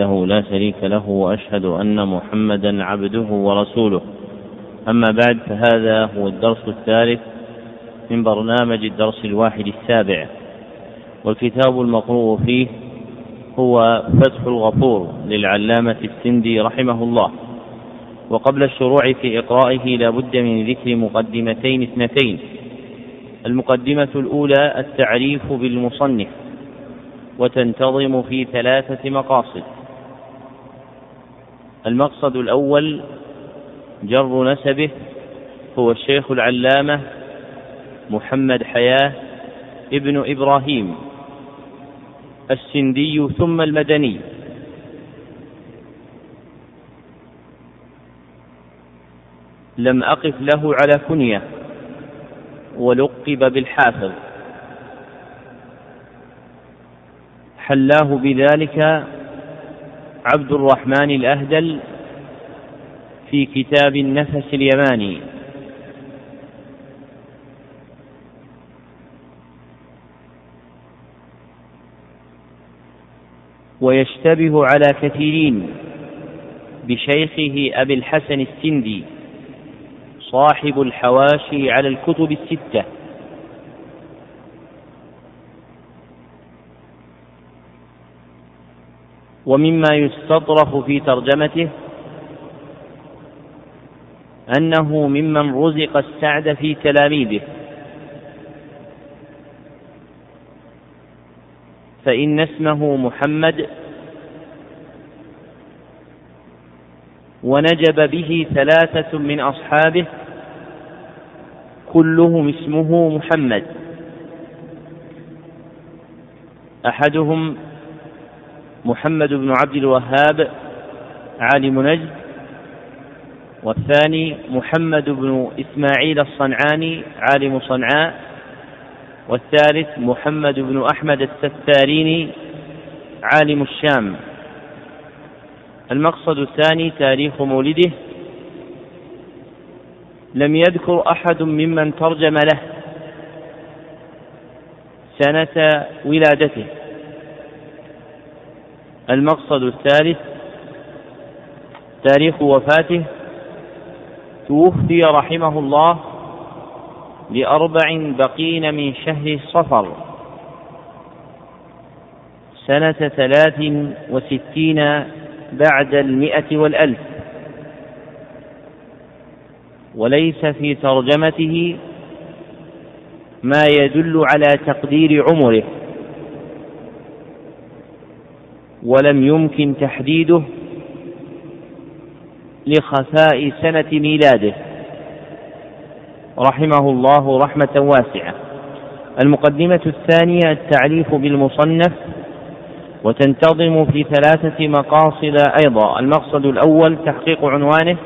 وحده لا شريك له وأشهد أن محمدا عبده ورسوله. أما بعد فهذا هو الدرس الثالث من برنامج الدرس الواحد السابع. والكتاب المقروء فيه هو فتح الغفور للعلامة السندي رحمه الله. وقبل الشروع في إقرائه لا بد من ذكر مقدمتين اثنتين. المقدمة الأولى التعريف بالمصنف وتنتظم في ثلاثة مقاصد. المقصد الأول جر نسبه هو الشيخ العلامة محمد حياة ابن إبراهيم السندي ثم المدني. لم أقف له على كنية ولقب بالحافظ. حلاه بذلك عبد الرحمن الأهدل في كتاب النفس اليماني. ويشتبه على كثيرين بشيخه أبي الحسن السندي صاحب الحواشي على الكتب الستة. ومما يستطرف في ترجمته أنه ممن رزق السعد في تلاميذه. فإن اسمه محمد ونجب به ثلاثة من أصحابه كلهم اسمه محمد. أحدهم محمد بن عبد الوهاب عالم نجد. والثاني محمد بن إسماعيل الصنعاني عالم صنعاء. والثالث محمد بن أحمد الستاريني عالم الشام. المقصد الثاني تاريخ مولده. لم يذكر أحد ممن ترجم له سنة ولادته. المقصد الثالث تاريخ وفاته توفي رحمه الله لأربع بقين من شهر صفر سنة ثلاث وستين بعد المئة والألف وليس في ترجمته ما يدل على تقدير عمره ولم يمكن تحديده لخفاء سنة ميلاده. رحمه الله رحمة واسعة. المقدمة الثانية التعريف بالمصنف وتنتظم في ثلاثة مقاصد أيضا. المقصد الأول تحقيق عنوانه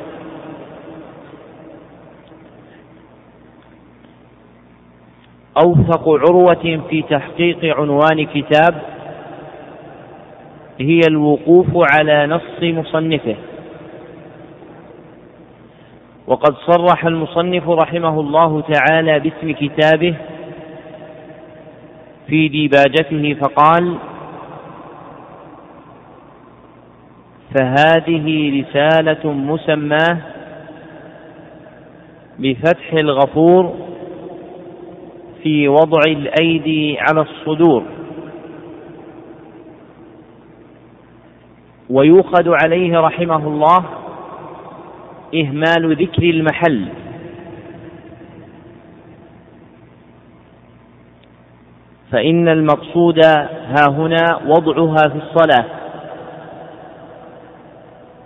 أوثق عروة في تحقيق عنوان كتاب هي الوقوف على نص مصنفه. وقد صرح المصنف رحمه الله تعالى باسم كتابه في ديباجته فقال فهذه رسالة مسماة بفتح الغفور في وضع الأيدي على الصدور. ويوخذ عليه رحمه الله إهمال ذكر المحل. فإن المقصود ها هنا وضعها في الصلاة.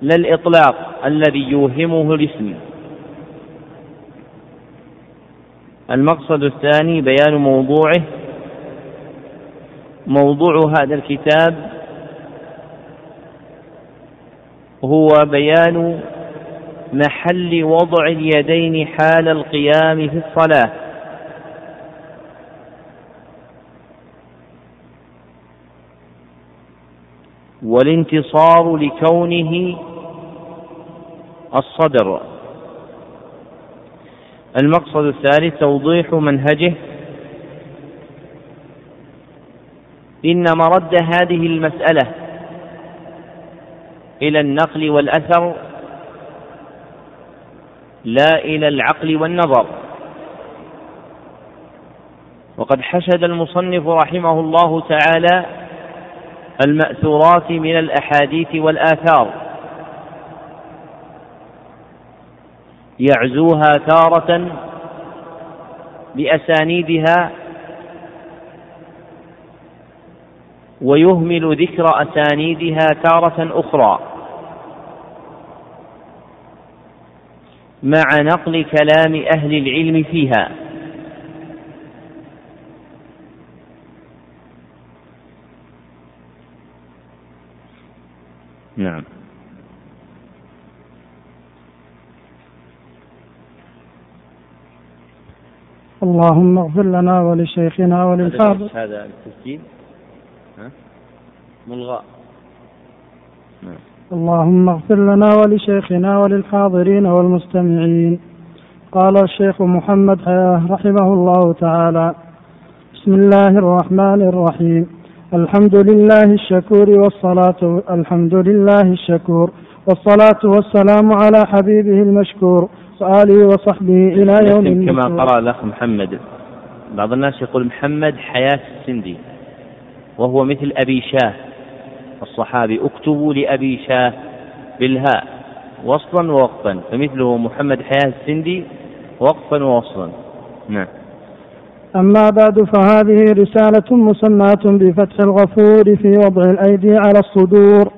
لا الإطلاق الذي يوهمه الاسم. المقصد الثاني بيان موضوعه. موضوع هذا الكتاب هو بيان محل وضع اليدين حال القيام في الصلاة. والانتصار لكونه الصدر. المقصد الثالث توضيح منهجه. إن مرد هذه المسألة إلى النقل والأثر لا إلى العقل والنظر. وقد حشد المصنف رحمه الله تعالى المأثورات من الأحاديث والآثار. يعزوها تارة بأسانيدها ويهمل ذكر أسانيدها تارة أخرى. مع نقل كلام أهل العلم فيها. نعم. اللهم اغفر لنا ولشيخنا وللحاضر هذا التسجيل. ملغى نعم. اللهم اغفر لنا ولشيخنا وللحاضرين والمستمعين. قال الشيخ محمد حياه رحمه الله تعالى بسم الله الرحمن الرحيم. الحمد لله الشكور والصلاة الحمد لله الشكور والصلاة والسلام على حبيبه المشكور وآله وصحبه إلى يوم كما قرأ الأخ محمد. بعض الناس يقول محمد حياة السندي وهو مثل أبي شاه. الصحابي اكتبوا لأبي شاه بالهاء وصلا ووقفا. فمثله محمد حياة السندي وقفا ووصلا. نعم. أما بعد فهذه رسالة مسماة بفتح الغفور في وضع الأيدي على الصدور.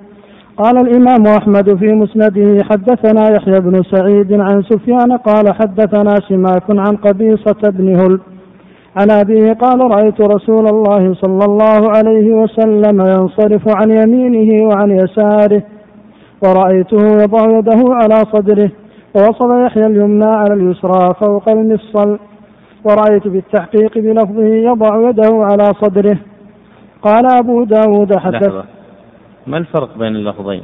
قال الإمام أحمد في مسنده حدثنا يحيى بن سعيد عن سفيان قال حدثنا سماك عن قبيصة بن هل عن أبيه قال رأيت رسول الله صلى الله عليه وسلم ينصرف عن يمينه وعن يساره ورأيته يضع يده على صدره ووصل يحيى اليمنى على اليسرى فوق المفصل ورأيت بالتحقيق بلفظه يضع يده على صدره. قال أبو داود حدث ما الفرق بين اللفظين؟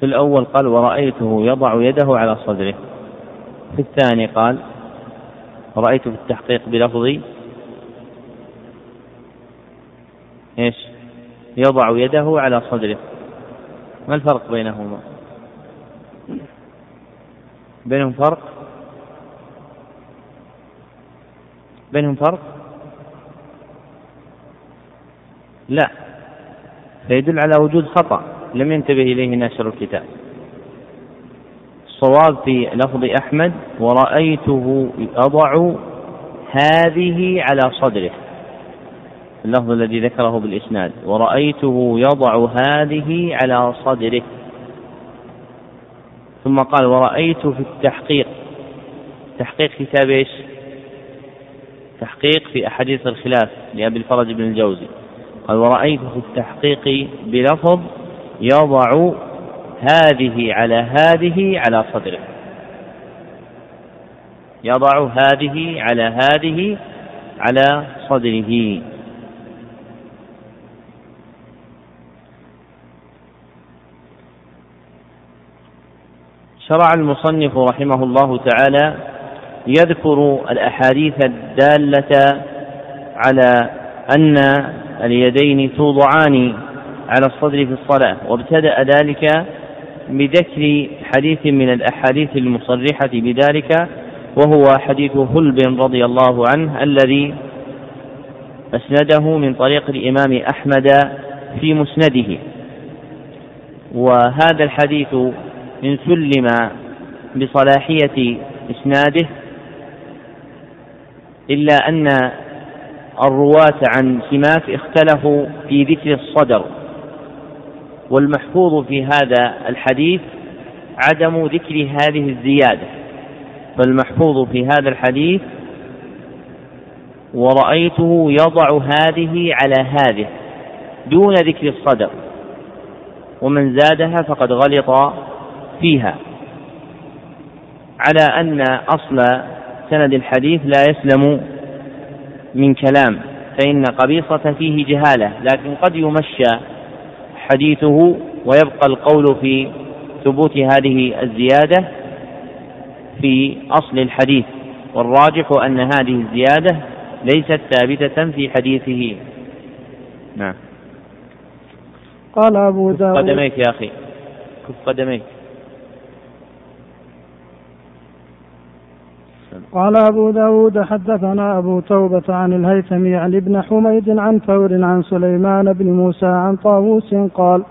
في الأول قال ورأيته يضع يده على صدره. في الثاني قال رأيت في التحقيق بلفظي إيش؟ يضع يده على صدره. ما الفرق بينهما؟ بينهم فرق؟ بينهم فرق؟ لا. فيدل على وجود خطأ. لم ينتبه إليه ناشر الكتاب. الصواب في لفظ أحمد ورأيته أضع هذه على صدره. اللفظ الذي ذكره بالإسناد ورأيته يضع هذه على صدره. ثم قال ورأيت في التحقيق. تحقيق كتاب إيش؟ تحقيق في أحاديث الخلاف لأبي الفرج بن الجوزي. قال ورأيت في التحقيق بلفظ يضع هذه على هذه على صدره. يضع هذه على هذه على صدره. شرع المصنف رحمه الله تعالى يذكر الأحاديث الدالة على أن اليدين توضعان على الصدر في الصلاة. وابتدأ ذلك بذكر حديث من الأحاديث المصرحة بذلك وهو حديث هلب رضي الله عنه الذي أسنده من طريق الإمام أحمد في مسنده. وهذا الحديث إن سلم بصلاحية إسناده إلا أن الرواة عن سماك اختلفوا في ذكر الصدر. والمحفوظ في هذا الحديث عدم ذكر هذه الزيادة. فالمحفوظ في هذا الحديث ورأيته يضع هذه على هذه دون ذكر الصدر ومن زادها فقد غلط فيها. على أن أصل سند الحديث لا يسلم من كلام فإن قبيصة فيه جهالة لكن قد يمشى حديثه ويبقى القول في ثبوت هذه الزيادة في أصل الحديث والراجح أن هذه الزيادة ليست ثابتة في حديثه. نعم. قال أبو داود قدميك يا أخي. كف قدميك. قال أبو داود حدثنا أبو توبة عن الهيثمي عن ابن حميد عن ثور عن سليمان بن موسى عن طاووس قال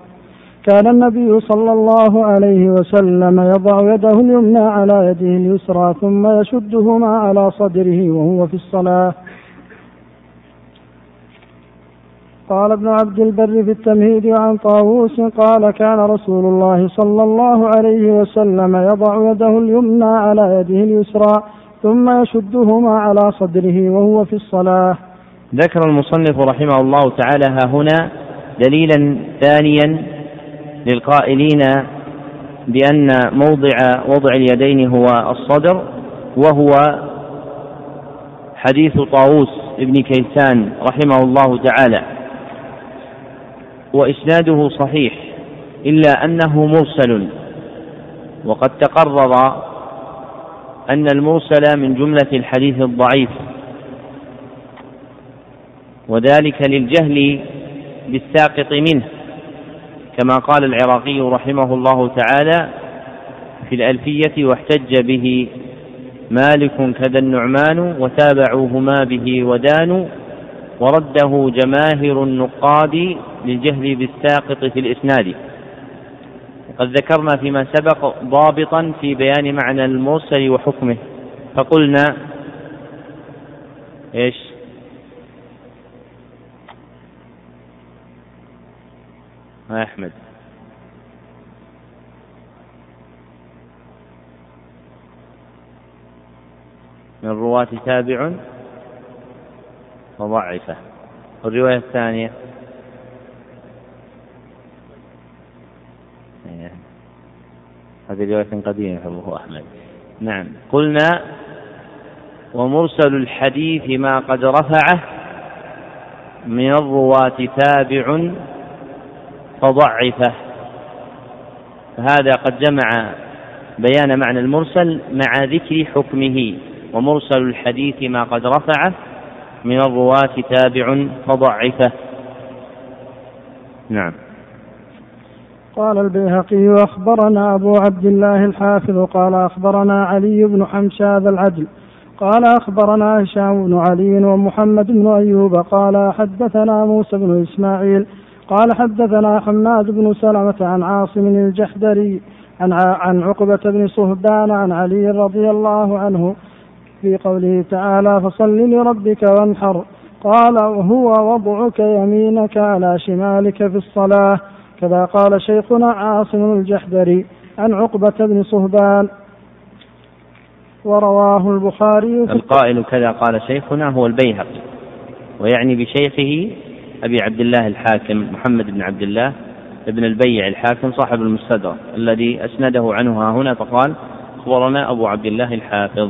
كان النبي صلى الله عليه وسلم يضع يده اليمنى على يده اليسرى ثم يشدهما على صدره وهو في الصلاة. قال ابن عبد البر في التمهيد عن طاووس قال كان رسول الله صلى الله عليه وسلم يضع يده اليمنى على يده اليسرى ثم يشدهما على صدره وهو في الصلاة. ذكر المصنف رحمه الله تعالى ها هنا دليلا ثانيا للقائلين بأن موضع وضع اليدين هو الصدر وهو حديث طاووس ابن كيسان رحمه الله تعالى. وإسناده صحيح إلا أنه مرسل. وقد تقرر أن المرسل من جملة الحديث الضعيف وذلك للجهل بالساقط منه كما قال العراقي رحمه الله تعالى في الألفية واحتج به مالك كذا النعمان وتابعوهما به ودانوا ورده جماهر النقاد للجهل بالساقط في الإسناد. وقد ذكرنا فيما سبق ضابطا في بيان معنى المرسل وحكمه. فقلنا إيش؟ يا أحمد. من الرواة تابع وضعفة. والرواية الثانية هذه رواية قديمة أبو أحمد. نعم. قلنا ومرسل الحديث ما قد رفعه من الرواة تابع فضعفه. فهذا قد جمع بيان معنى المرسل مع ذكر حكمه. ومرسل الحديث ما قد رفعه من الرواة تابع فضعفه. نعم. قال البيهقي أخبرنا أبو عبد الله الحافظ قال أخبرنا علي بن حمشاد العدل قال أخبرنا هشام بن علي ومحمد بن أيوب قال حدثنا موسى بن إسماعيل قال حدثنا حماد بن سلمة عن عاصم الجحدري عن عن عقبة بن صهبان عن علي رضي الله عنه في قوله تعالى فصل لربك وانحر قال وهو وضعك يمينك على شمالك في الصلاة كذا قال شيخنا عاصم الجحدري عن عقبة بن صهبان. ورواه البخاري القائل كذا قال شيخنا هو البيهقي ويعني بشيخه أبي عبد الله الحاكم محمد بن عبد الله ابن البيع الحاكم صاحب المستدرك الذي أسنده عنه ها هنا فقال أخبرنا أبو عبد الله الحافظ.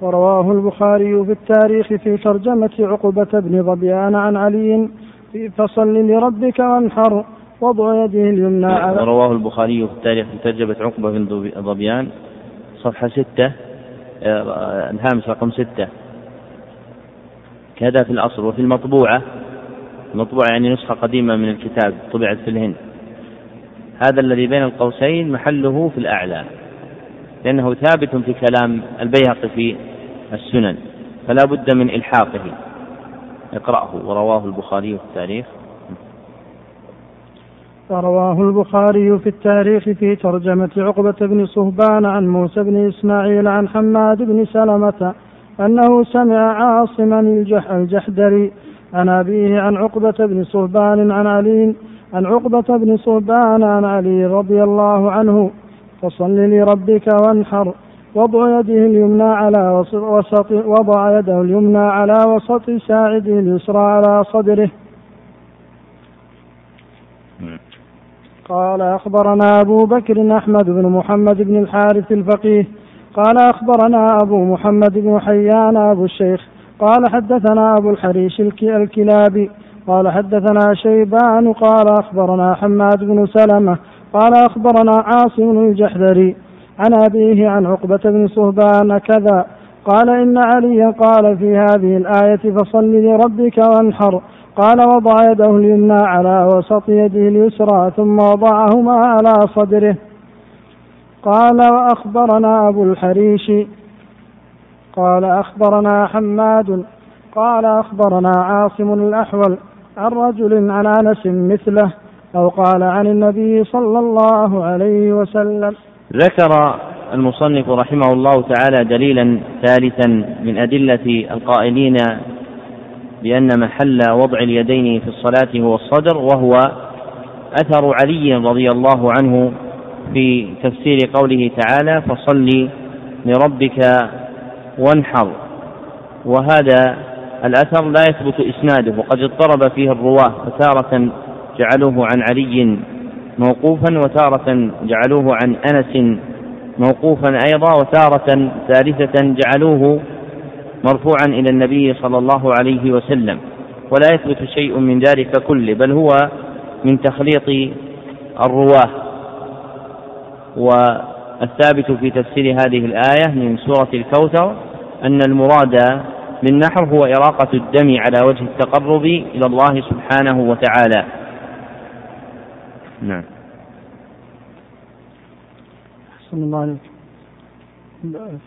ورواه البخاري في التاريخ في ترجمة عقبة بن ظبيان عن علي فصل لربك وانحر وضع يده اليمنى على رواه البخاري في التاريخ في ترجمة عقبة بن ظبيان صفحة ستة الهامش رقم ستة. كذا في الأصل وفي المطبوعة المطبوعة يعني نسخة قديمة من الكتاب طبعت في الهند. هذا الذي بين القوسين محله في الأعلى لأنه ثابت في كلام البيهقي في السنن فلا بد من إلحاقه. اقرأه ورواه البخاري في التاريخ. ورواه البخاري في التاريخ في ترجمة عقبة بن صهبان عن موسى بن إسماعيل عن حماد بن سلمة أنه سمع عاصما الجح الجحدري عن أبيه عن عقبة بن صهبان عن علي عن عقبة بن صهبان عن علي رضي الله عنه فصل لربك وانحر. وضع يده اليمنى على وسط وضع يده اليمنى على وسط ساعده اليسرى على صدره. قال أخبرنا أبو بكر أحمد بن محمد بن الحارث الفقيه. قال أخبرنا أبو محمد بن حيان أبو الشيخ. قال حدثنا أبو الحريش الكلابي. قال حدثنا شيبان. قال أخبرنا حماد بن سلمة. قال أخبرنا عاصم الجحدري. عن أبيه عن عقبة بن صهبان كذا قال إن عليا قال في هذه الآية فصل لربك وانحر قال وضع يده اليمنى على وسط يده اليسرى ثم وضعهما على صدره. قال وأخبرنا أبو الحريش قال أخبرنا حماد قال أخبرنا عاصم الأحول عن رجل عن أنس مثله أو قال عن النبي صلى الله عليه وسلم. ذكر المصنف رحمه الله تعالى دليلا ثالثا من أدلة القائلين بأن محل وضع اليدين في الصلاة هو الصدر وهو أثر علي رضي الله عنه في تفسير قوله تعالى فصل لربك وانحر وهذا الأثر لا يثبت إسناده وقد اضطرب فيه الرواة فتارة جعلوه عن علي موقوفا وتارة جعلوه عن أنس موقوفا أيضا وتارة ثالثة جعلوه مرفوعا إلى النبي صلى الله عليه وسلم. ولا يثبت شيء من ذلك كله بل هو من تخليط الرواة. والثابت في تفسير هذه الآية من سورة الكوثر أن المراد بالنحر هو إراقة الدم على وجه التقرب إلى الله سبحانه وتعالى. نعم. أحسن الله عليك.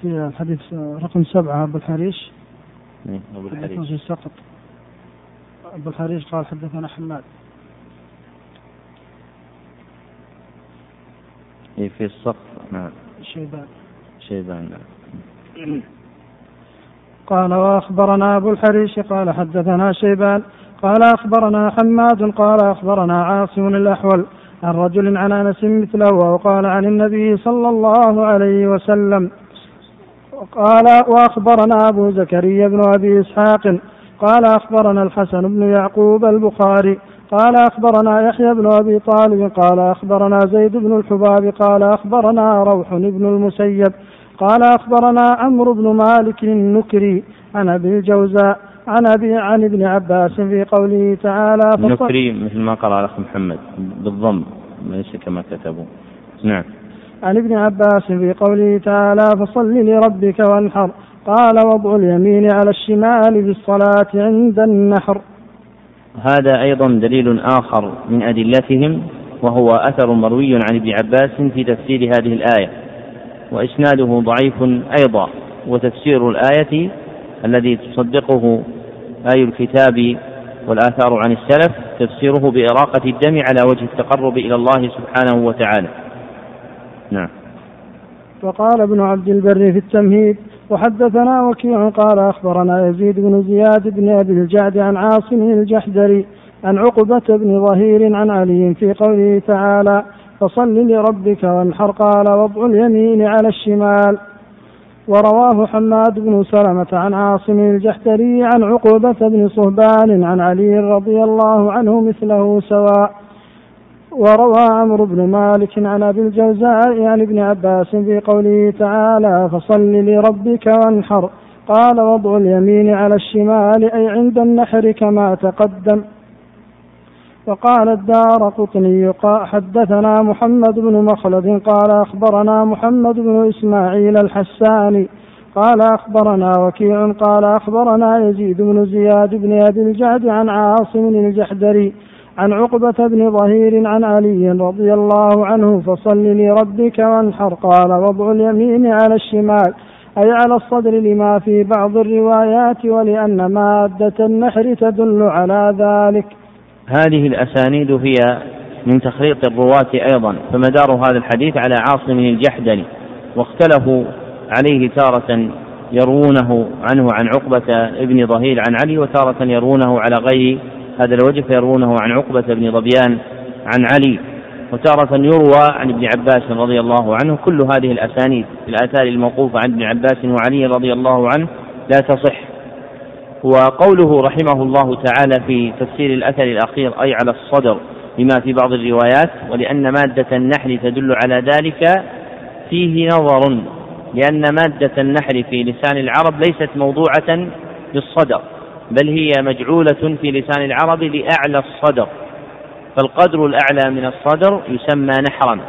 في الحديث رقم سبعة أبو الحريش. نعم، أبو الحريش. سقط أبو الحريش قال حدثنا حماد. في السقف نعم. شيبان. شيبان. نعم قال وأخبرنا أبو الحريش قال حدثنا شيبان. قال أخبرنا حماد قال أخبرنا عاصم الأحول. عن رجل عن أنس مثله وقال عن النبي صلى الله عليه وسلم قال وأخبرنا أبو زكريا بن أبي إسحاق قال أخبرنا الحسن بن يعقوب البخاري قال أخبرنا يحيى بن أبي طالب قال أخبرنا زيد بن الحباب قال أخبرنا روح بن المسيب قال أخبرنا عمرو بن مالك النكري عن أبي الجوزاء عن أبي عن ابن عباس في قوله تعالى النكري مثل ما قرأ الأخ محمد بالضم ليس كما كتبوا. نعم. عن ابن عباس في قوله تعالى فصل لربك وانحر. قال وضع اليمين على الشمال في الصلاة عند النحر. هذا أيضا دليل آخر من أدلتهم وهو أثر مروي عن ابن عباس في تفسير هذه الآية. وإسناده ضعيف أيضا وتفسير الآية الذي تصدقه آي الكتاب والآثار عن السلف تفسيره بإراقة الدم على وجه التقرب إلى الله سبحانه وتعالى. نعم. وقال ابن عبد البر في التمهيد وحدثنا وكيع قال أخبرنا يزيد بن زياد بن أبي الجعد عن عاصم الجحدري عن عقبة بن ظهير عن علي في قوله تعالى فصل لربك وانحر قال وضع اليمين على الشمال. ورواه حماد بن سلمة عن عاصم الجحتري عن عقبة بن صهبان عن علي رضي الله عنه مثله سواء. وروى عمرو بن مالك عن أبي الجوزاء عن ابن عباس في قوله تعالى فصل لربك وانحر قال وضع اليمين على الشمال أي عند النحر كما تقدم وقال الدار قطني حدثنا محمد بن مخلد قال أخبرنا محمد بن إسماعيل الحساني قال أخبرنا وكيع قال أخبرنا يزيد بن زياد بن أبي الجعد عن عاصم الجحدري عن عقبة بن ظهير عن علي رضي الله عنه فصل لربك وانحر قال وضع اليمين على الشمال أي على الصدر لما في بعض الروايات ولأن مادة النحر تدل على ذلك. هذه الأسانيد هي من تخليط الرواة أيضا فمدار هذا الحديث على عاصم الجحدري واختلفوا عليه تارة يروونه عنه عن عقبة ابن ظهير عن علي وتارة يروونه على غير هذا الوجه فيروونه عن عقبة بن ظبيان عن علي. وتارة يروى عن ابن عباس رضي الله عنه كل هذه الأسانيد الآثار الموقوفة عن ابن عباس وعلي رضي الله عنه لا تصح. وقوله رحمه الله تعالى في تفسير الأثر الأخير أي على الصدر لما في بعض الروايات ولأن مادة النحل تدل على ذلك فيه نظر لأن مادة النحل في لسان العرب ليست موضوعة للصدر بل هي مجعولة في لسان العرب لأعلى الصدر فالقدر الأعلى من الصدر يسمى نحرا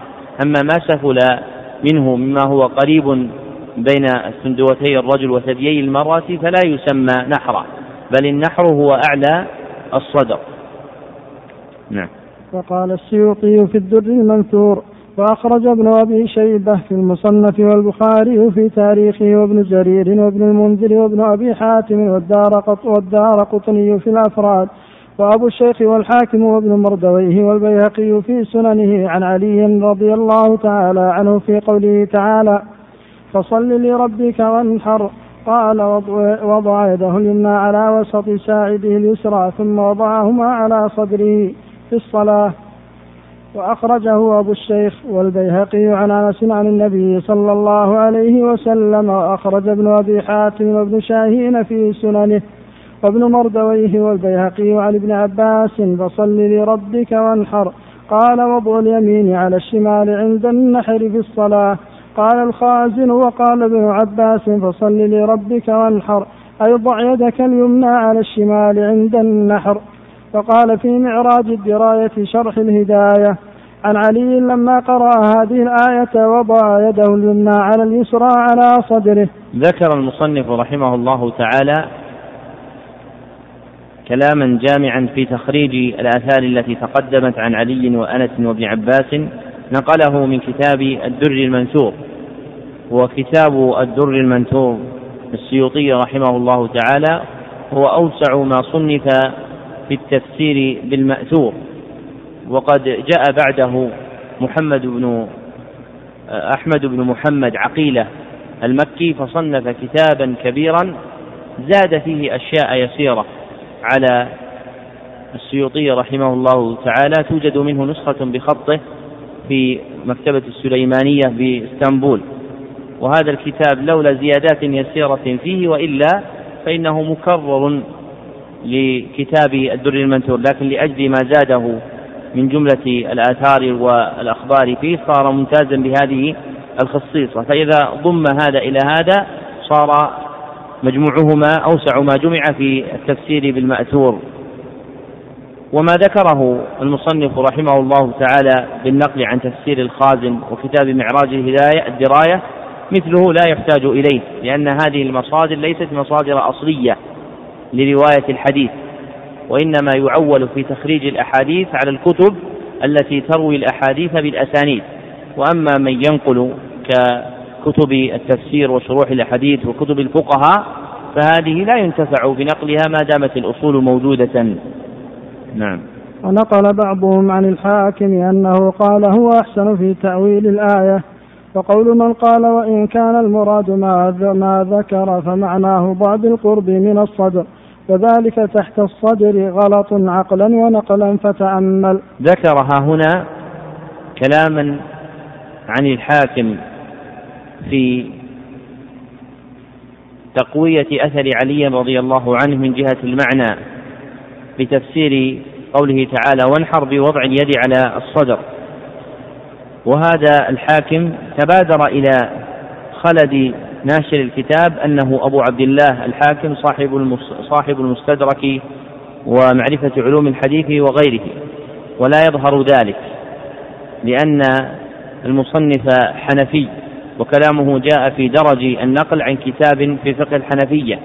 أما ما سفل منه مما هو قريب بين سندوتي الرجل وثديي المرأة فلا يسمى نحرا بل النحر هو أعلى الصدر. نعم. وقال السيوطي في الدر المنثور وأخرج ابن أبي شيبة في المصنف والبخاري في تاريخه وابن جرير وابن المنذر وابن أبي حاتم والدار, قط والدار قطني في الأفراد وأبو الشيخ والحاكم وابن مردويه والبيهقي في سننه عن علي رضي الله تعالى عنه في قوله تعالى فصل لربك وانحر. قال وضع يده اليمنى على وسط ساعده اليسرى ثم وضعهما على صدره في الصلاة. وأخرجه أبو الشيخ والبيهقي عن أنس عن النبي صلى الله عليه وسلم وأخرج ابن أبي حاتم وابن شاهين في سننه وابن مردويه والبيهقي عن ابن عباس فصل لربك وانحر. قال وضع اليمين على الشمال عند النحر في الصلاة. قال الخازن وقال ابن عباس فصل لربك وانحر. أي ضع يدك اليمنى على الشمال عند النحر. فقال في معراج الدراية شرح الهداية. عن علي لما قرأ هذه الآية وضع يده اليمنى على اليسرى على صدره. ذكر المصنف رحمه الله تعالى كلاما جامعا في تخريج الآثار التي تقدمت عن علي وأنس وابن عباس نقله من كتاب الدر المنثور. وكتاب الدر المنثور السيوطي رحمه الله تعالى هو أوسع ما صنف في التفسير بالمأثور. وقد جاء بعده محمد بن أحمد بن محمد عقيلة المكي فصنف كتابا كبيرا زاد فيه أشياء يسيرة على السيوطي رحمه الله تعالى. توجد منه نسخة بخطه في مكتبة السليمانية بإسطنبول وهذا الكتاب لولا زيادات يسيرة فيه وإلا فإنه مكرر لكتاب الدر المنثور لكن لأجل ما زاده من جملة الآثار والأخبار فيه صار ممتازا بهذه الخصيصة. فإذا ضم هذا إلى هذا صار مجموعهما أوسع ما جمع في التفسير بالمأثور. وما ذكره المصنف رحمه الله تعالى بالنقل عن تفسير الخازن وكتاب معراج الهداية الدراية مثله لا يحتاج إليه لأن هذه المصادر ليست مصادر أصلية لرواية الحديث وإنما يعول في تخريج الأحاديث على الكتب التي تروي الأحاديث بالأسانيد. وأما من ينقل ككتب التفسير وشروح الأحاديث وكتب الفقهاء فهذه لا ينتفع بنقلها ما دامت الأصول موجودة. نعم. ونقل بعضهم عن الحاكم أنه قال هو أحسن في تأويل الآية وقول من قال وإن كان المراد ما, ما ذكر فمعناه ضع بالقرب من الصدر. وذلك تحت الصدر غلط عقلا ونقلا فتأمل. ذكرها هنا كلاما عن الحاكم في تقوية أثر علي رضي الله عنه من جهة المعنى بتفسير قوله تعالى وانحر بوضع اليد على الصدر وهذا الحاكم تبادر إلى خلد ناشر الكتاب أنه أبو عبد الله الحاكم صاحب صاحب المستدرك ومعرفة علوم الحديث وغيره. ولا يظهر ذلك لأن المصنف حنفي وكلامه جاء في درج النقل عن كتاب في فقه الحنفية.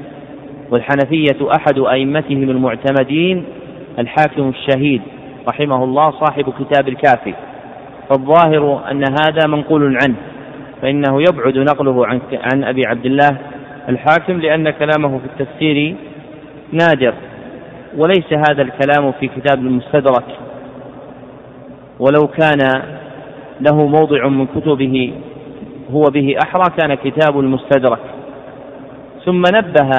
والحنفية أحد أئمتهم المعتمدين الحاكم الشهيد رحمه الله صاحب كتاب الكافي. فالظاهر أن هذا منقول عنه فإنه يبعد نقله عن عن أبي عبد الله الحاكم لأن كلامه في التفسير نادر وليس هذا الكلام في كتاب المستدرك. ولو كان له موضع من كتبه هو به أحرى كان كتاب المستدرك. ثم نبه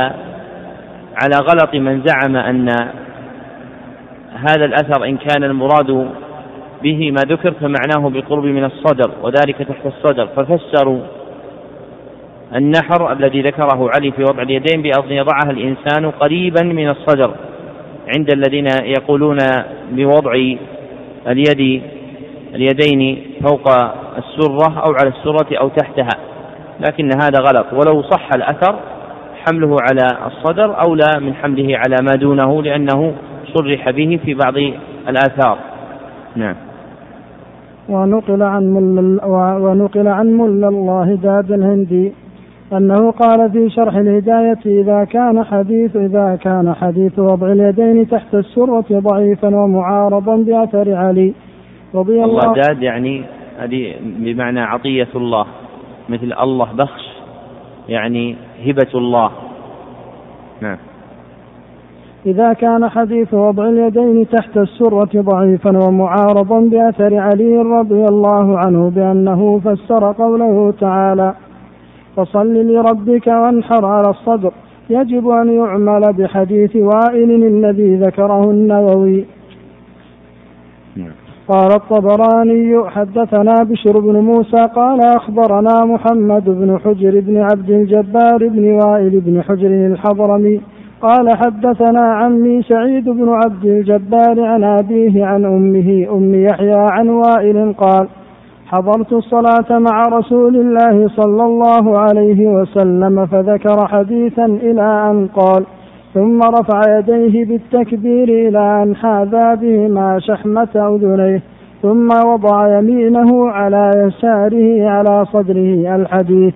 على غلط من زعم أن هذا الأثر إن كان المراد به ما ذكر فمعناه بالقرب من الصدر وذلك تحت الصدر. ففسروا النحر الذي ذكره علي في وضع اليدين بأن يضعها الإنسان قريبا من الصدر عند الذين يقولون بوضع اليد اليدين فوق السرة أو على السرة أو تحتها. لكن هذا غلط. ولو صح الأثر حمله على الصدر أولى من حمله على ما دونه لأنه صرح به في بعض الآثار. نعم. ونقل عن مل ونقل عن ملا الله داد الهندي أنه قال في شرح الهداية إذا كان حديث إذا كان حديث وضع اليدين تحت السرة ضعيفا ومعارضا بأثر علي. رضي الله الوداد يعني هذه بمعنى عطية الله مثل الله بخش يعني هبة الله. نعم. إذا كان حديث وضع اليدين تحت السرة ضعيفا ومعارضا بأثر علي رضي الله عنه بأنه فسر قوله تعالى فصل لربك وانحر على الصدر يجب أن يعمل بحديث وائل الذي ذكره النووي نعم. قال الطبراني حدثنا بشر بن موسى قال أخبرنا محمد بن حجر بن عبد الجبار بن وائل بن حجر الحضرمي قال حدثنا عمي سعيد بن عبد الجبار عن أبيه عن أمه أم يحيى عن وائل قال حضرت الصلاة مع رسول الله صلى الله عليه وسلم فذكر حديثا إلى أن قال ثم رفع يديه بالتكبير إلى أن حاذا بهما شحمة أذنيه ثم وضع يمينه على يساره على صدره الحديث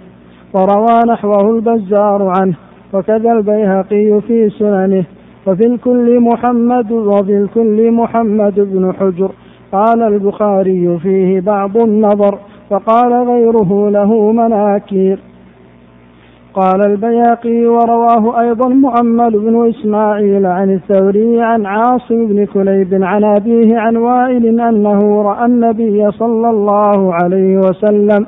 وروى نحوه البزار عنه. وكذا البيهقي في سننه وفي الكل محمد وفي الكل محمد بن حجر. قال البخاري فيه بعض النظر وقال غيره له مناكير. قال البياقي ورواه أيضا مؤمل بن إسماعيل عن الثوري عن عاصم بن كليب عن أبيه عن وائل أنه رأى النبي صلى الله عليه وسلم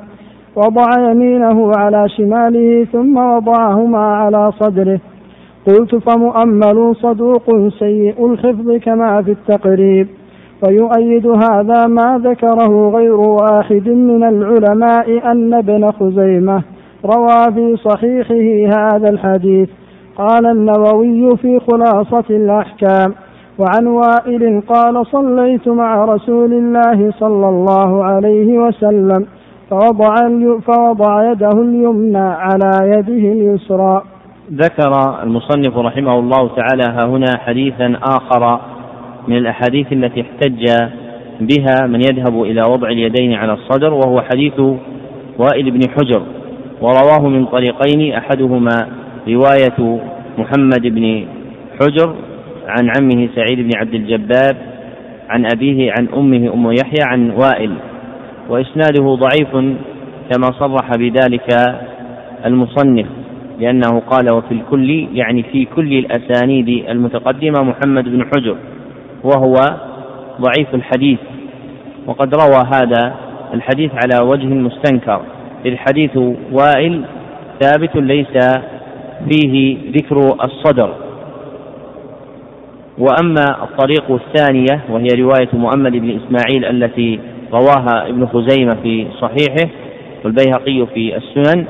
وضع يمينه على شماله ثم وضعهما على صدره. قلت فمؤمل صدوق سيء الحفظ كما في التقريب. ويؤيد هذا ما ذكره غير واحد من العلماء أن ابن خزيمة روى في صحيحه هذا الحديث. قال النووي في خلاصة الأحكام وعن وائل قال صليت مع رسول الله صلى الله عليه وسلم فوضع, فوضع يده اليمنى على يده اليسرى. ذكر المصنف رحمه الله تعالى ها هنا حديثا آخر من الأحاديث التي احتج بها من يذهب إلى وضع اليدين على الصدر وهو حديث وائل بن حجر ورواه من طريقين أحدهما رواية محمد بن حجر عن عمه سعيد بن عبد الجبار عن أبيه عن أمه أم يحيى عن وائل. وإسناده ضعيف كما صرح بذلك المصنف لأنه قال وفي الكل يعني في كل الأسانيد المتقدمة محمد بن حجر وهو ضعيف الحديث. وقد روى هذا الحديث على وجه مستنكر إذ حديث وائل ثابت ليس فيه ذكر الصدر. وأما الطريق الثانية وهي رواية مؤمل بن إسماعيل التي رواها ابن خزيمة في صحيحه والبيهقي في السنن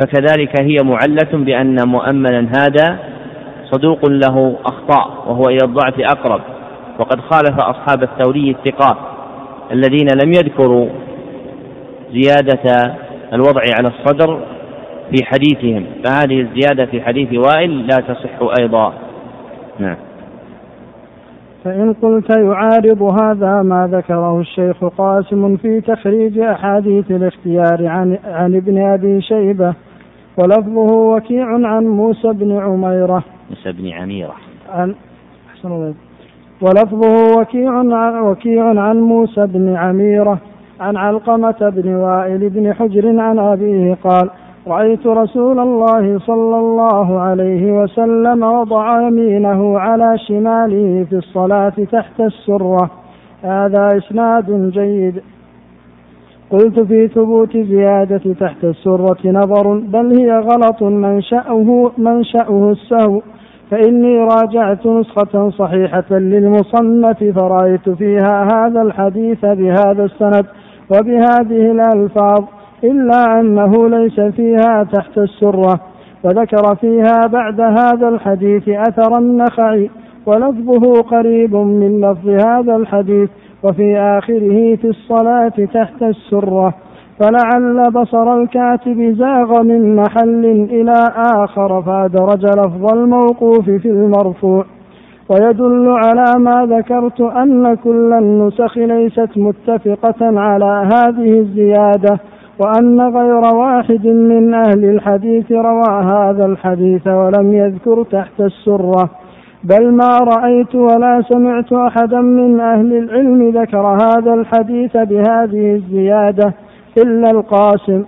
فكذلك هي معلة بأن مؤملا هذا صدوق له أخطاء وهو إلى الضعف أقرب وقد خالف أصحاب الثوري الثقات الذين لم يذكروا زيادة الوضع على الصدر في حديثهم فهذه الزيادة في حديث وائل لا تصح أيضا. نعم. فإن قلت يعارض هذا ما ذكره الشيخ قاسم في تخريج أحاديث الاختيار عن, عن ابن أبي شيبة ولفظه وكيع عن موسى بن عميرة. موسى بن عميرة. عن أحسن الله ولفظه وكيع عن, وكيع عن موسى بن عميرة عن علقمة بن وائل بن حجر عن أبيه قال رأيت رسول الله صلى الله عليه وسلم وضع يمينه على شماله في الصلاة تحت السرة. هذا إسناد جيد. قلت في ثبوت زيادة تحت السرة نظر بل هي غلط. منشأه منشأه السهو. فإني راجعت نسخة صحيحة للمصنف فرأيت فيها هذا الحديث بهذا السند وبهذه الألفاظ. إلا أنه ليس فيها تحت السرة وذكر فيها بعد هذا الحديث أثر النخعي ولفظه قريب من لفظ هذا الحديث وفي آخره في الصلاة تحت السرة. فلعل بصر الكاتب زاغ من محل إلى آخر فأدرج لفظ الموقوف في المرفوع. ويدل على ما ذكرت أن كل النسخ ليست متفقة على هذه الزيادة. وأن غير واحد من أهل الحديث روى هذا الحديث ولم يذكر تحت السرة. بل ما رأيت ولا سمعت أحدا من أهل العلم ذكر هذا الحديث بهذه الزيادة إلا القاسم.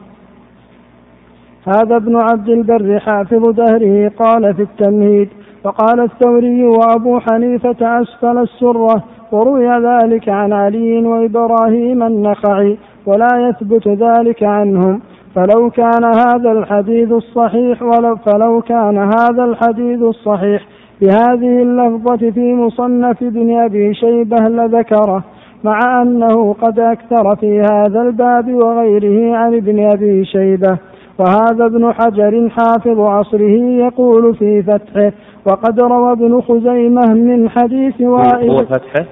هذا ابن عبد البر حافظ دهره قال في التمهيد وقال الثوري وأبو حنيفة أسفل السرة وروي ذلك عن علي وإبراهيم النخعي ولا يثبت ذلك عنهم. فلو كان هذا الحديث الصحيح ولو فلو كان هذا الحديث الصحيح بهذه اللفظة في مصنف ابن أبي شيبة لذكره مع أنه قد أكثر في هذا الباب وغيره عن ابن أبي شيبة. وهذا ابن حجر حافظ عصره يقول في فتحه وقد روى ابن خزيمة من حديث وائل هو فتحه؟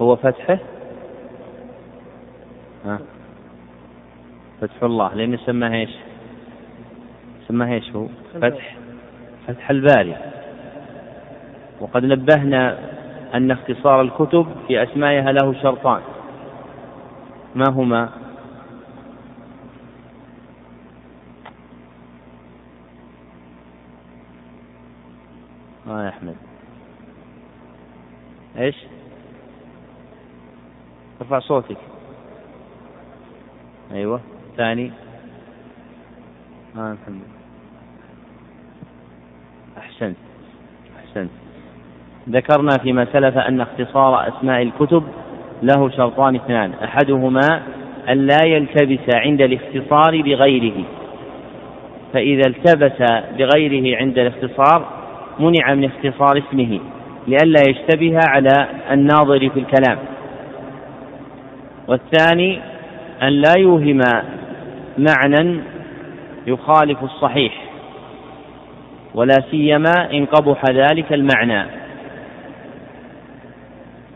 هو فتحه؟ فتح الله لأن سماه إيش؟ سماه إيش هو؟ فتح فتح الباري وقد نبهنا أن اختصار الكتب في أسمائها له شرطان ما هما؟ آه يا أحمد إيش ارفع صوتك أيوه ثاني آه محمد أحسنت أحسنت. ذكرنا فيما سلف أن اختصار أسماء الكتب له شرطان اثنان. أحدهما أن لا يلتبس عند الاختصار بغيره. فإذا التبس بغيره عند الاختصار منع من اختصار اسمه لئلا يشتبه على الناظر في الكلام. والثاني أن لا يوهم معنى يخالف الصحيح ولا سيما إن قبح ذلك المعنى.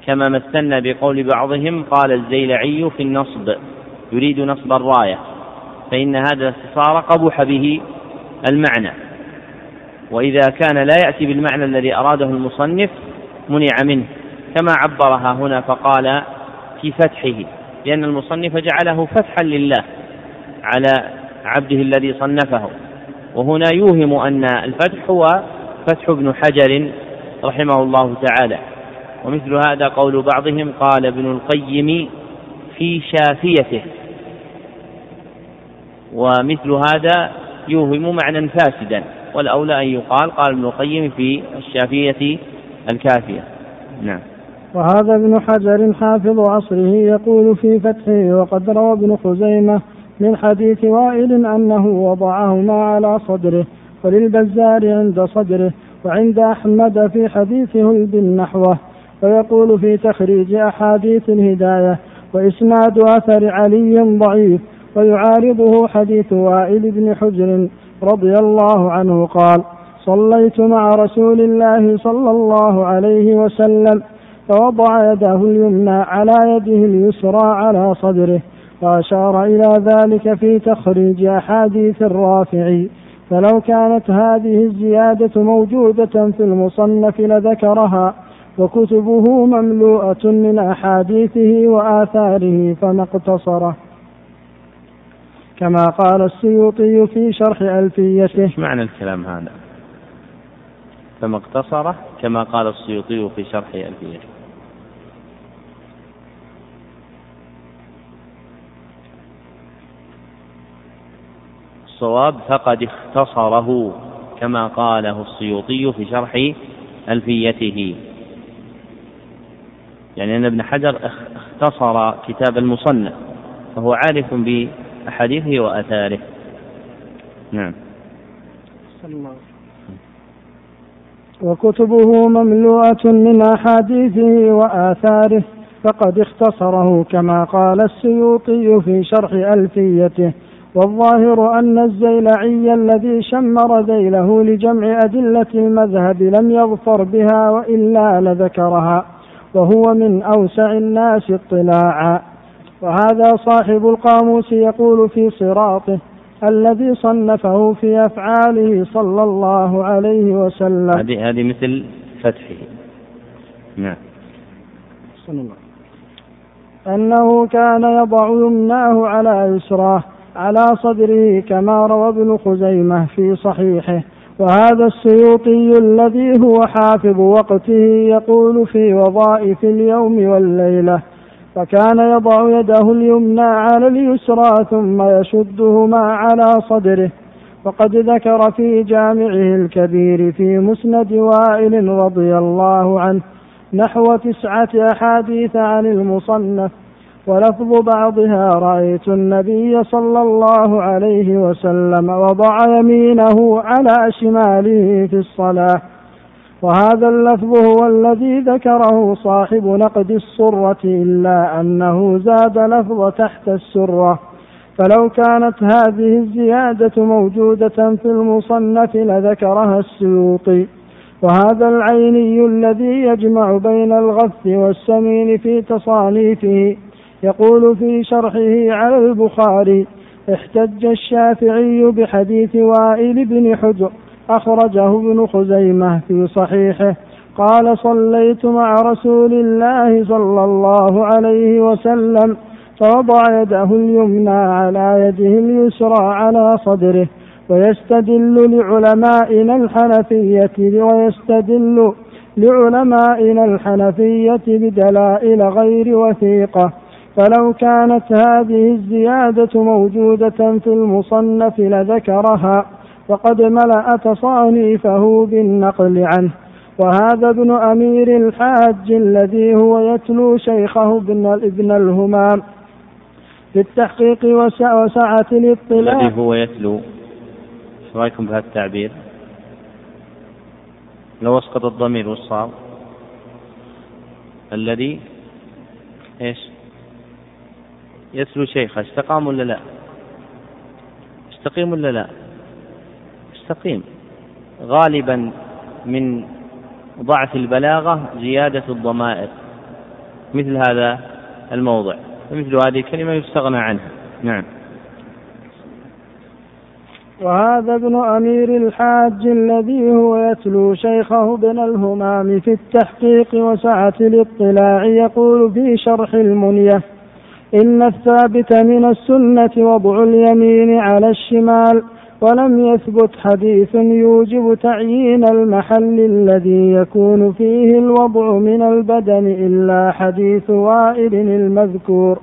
كما مثلنا بقول بعضهم قال الزيلعي في النصب يريد نصب الراية فإن هذا الاختصار قبح به المعنى. وإذا كان لا يأتي بالمعنى الذي أراده المصنف منع منه كما عبرها هنا فقال في فتحه. لأن المصنف جعله فتحا لله على عبده الذي صنفه. وهنا يوهم أن الفتح هو فتح ابن حجر رحمه الله تعالى. ومثل هذا قول بعضهم قال ابن القيم في شافيته. ومثل هذا يوهم معنى فاسدا. والأولى أن يقال قال ابن القيم في الشافية الكافية. نعم. وهذا ابن حجر حافظ عصره يقول في فتحه وقد روى ابن خزيمة من حديث وائل أنه وضعهما على صدره وللبزار عند صدره وعند أحمد في حديثه بالنحوة ويقول في تخريج أحاديث الهداية وإسناد أثر علي ضعيف ويعارضه حديث وائل بن حجر رضي الله عنه قال صليت مع رسول الله صلى الله عليه وسلم فوضع يده اليمنى على يده اليسرى على صدره وأشار إلى ذلك في تخريج أحاديث الرافعي. فلو كانت هذه الزيادة موجودة في المصنف لذكرها وكتبه مملوءة من أحاديثه وآثاره فما اقتصره. كما قال السيوطي في شرح ألفيته. إيش معنى الكلام هذا؟ فما اقتصر كما قال السيوطي في شرح ألفيته. الصواب فقد اختصره كما قاله السيوطي في شرح ألفيته. يعني أن ابن حجر اختصر كتاب المصنف فهو عارف أحاديثه وآثاره. نعم. وكتبه مملوءة من أحاديثه وآثاره فقد اختصره كما قال السيوطي في شرح ألفيته. والظاهر أن الزيلعي الذي شمر ذيله لجمع أدلة المذهب لم يظفر بها وإلا لذكرها وهو من أوسع الناس اطلاعا. وهذا صاحب القاموس يقول في صراطه الذي صنفه في أفعاله صلى الله عليه وسلم. هذه هذه مثل فتحه. نعم. الله أنه كان يضع يمناه على يسراه. على صدره كما روى ابن خزيمة في صحيحه. وهذا السيوطي الذي هو حافظ وقته يقول في وظائف اليوم والليلة فكان يضع يده اليمنى على اليسرى ثم يشدهما على صدره. وقد ذكر في جامعه الكبير في مسند وائل رضي الله عنه نحو تسعة أحاديث عن المصنف ولفظ بعضها رأيت النبي صلى الله عليه وسلم وضع يمينه على شماله في الصلاة. وهذا اللفظ هو الذي ذكره صاحب نقد السرة إلا أنه زاد لفظ تحت السرة. فلو كانت هذه الزيادة موجودة في المصنف لذكرها السيوطي. وهذا العيني الذي يجمع بين الغث والسمين في تصانيفه. يقول في شرحه على البخاري احتج الشافعي بحديث وائل بن حجر أخرجه ابن خزيمة في صحيحه. قال صليت مع رسول الله صلى الله عليه وسلم فوضع يده اليمنى على يده اليسرى على صدره ويستدل لعلمائنا الحنفية ويستدل لعلمائنا الحنفية بدلائل غير وثيقة. فلو كانت هذه الزيادة موجودة في المصنف لذكرها وقد ملأ تصانيفه بالنقل عنه وهذا ابن أمير الحاج الذي هو يتلو شيخه ابن ابن الهمام في التحقيق وسعة الاطلاع الذي هو يتلو إيش رأيكم بهذا التعبير؟ لو أسقط الضمير والصاد الذي إيش؟ يتلو شيخه استقام ولا لا؟ استقيم ولا لا؟ استقيم. غالبا من ضعف البلاغة زيادة الضمائر. مثل هذا الموضع. فمثل هذه الكلمة يستغنى عنها. نعم. وهذا ابن أمير الحاج الذي هو يتلو شيخه ابن الهمام في التحقيق وسعة الاطلاع يقول في شرح المنية إن الثابت من السنة وضع اليمين على الشمال ولم يثبت حديث يوجب تعيين المحل الذي يكون فيه الوضع من البدن إلا حديث وائل المذكور.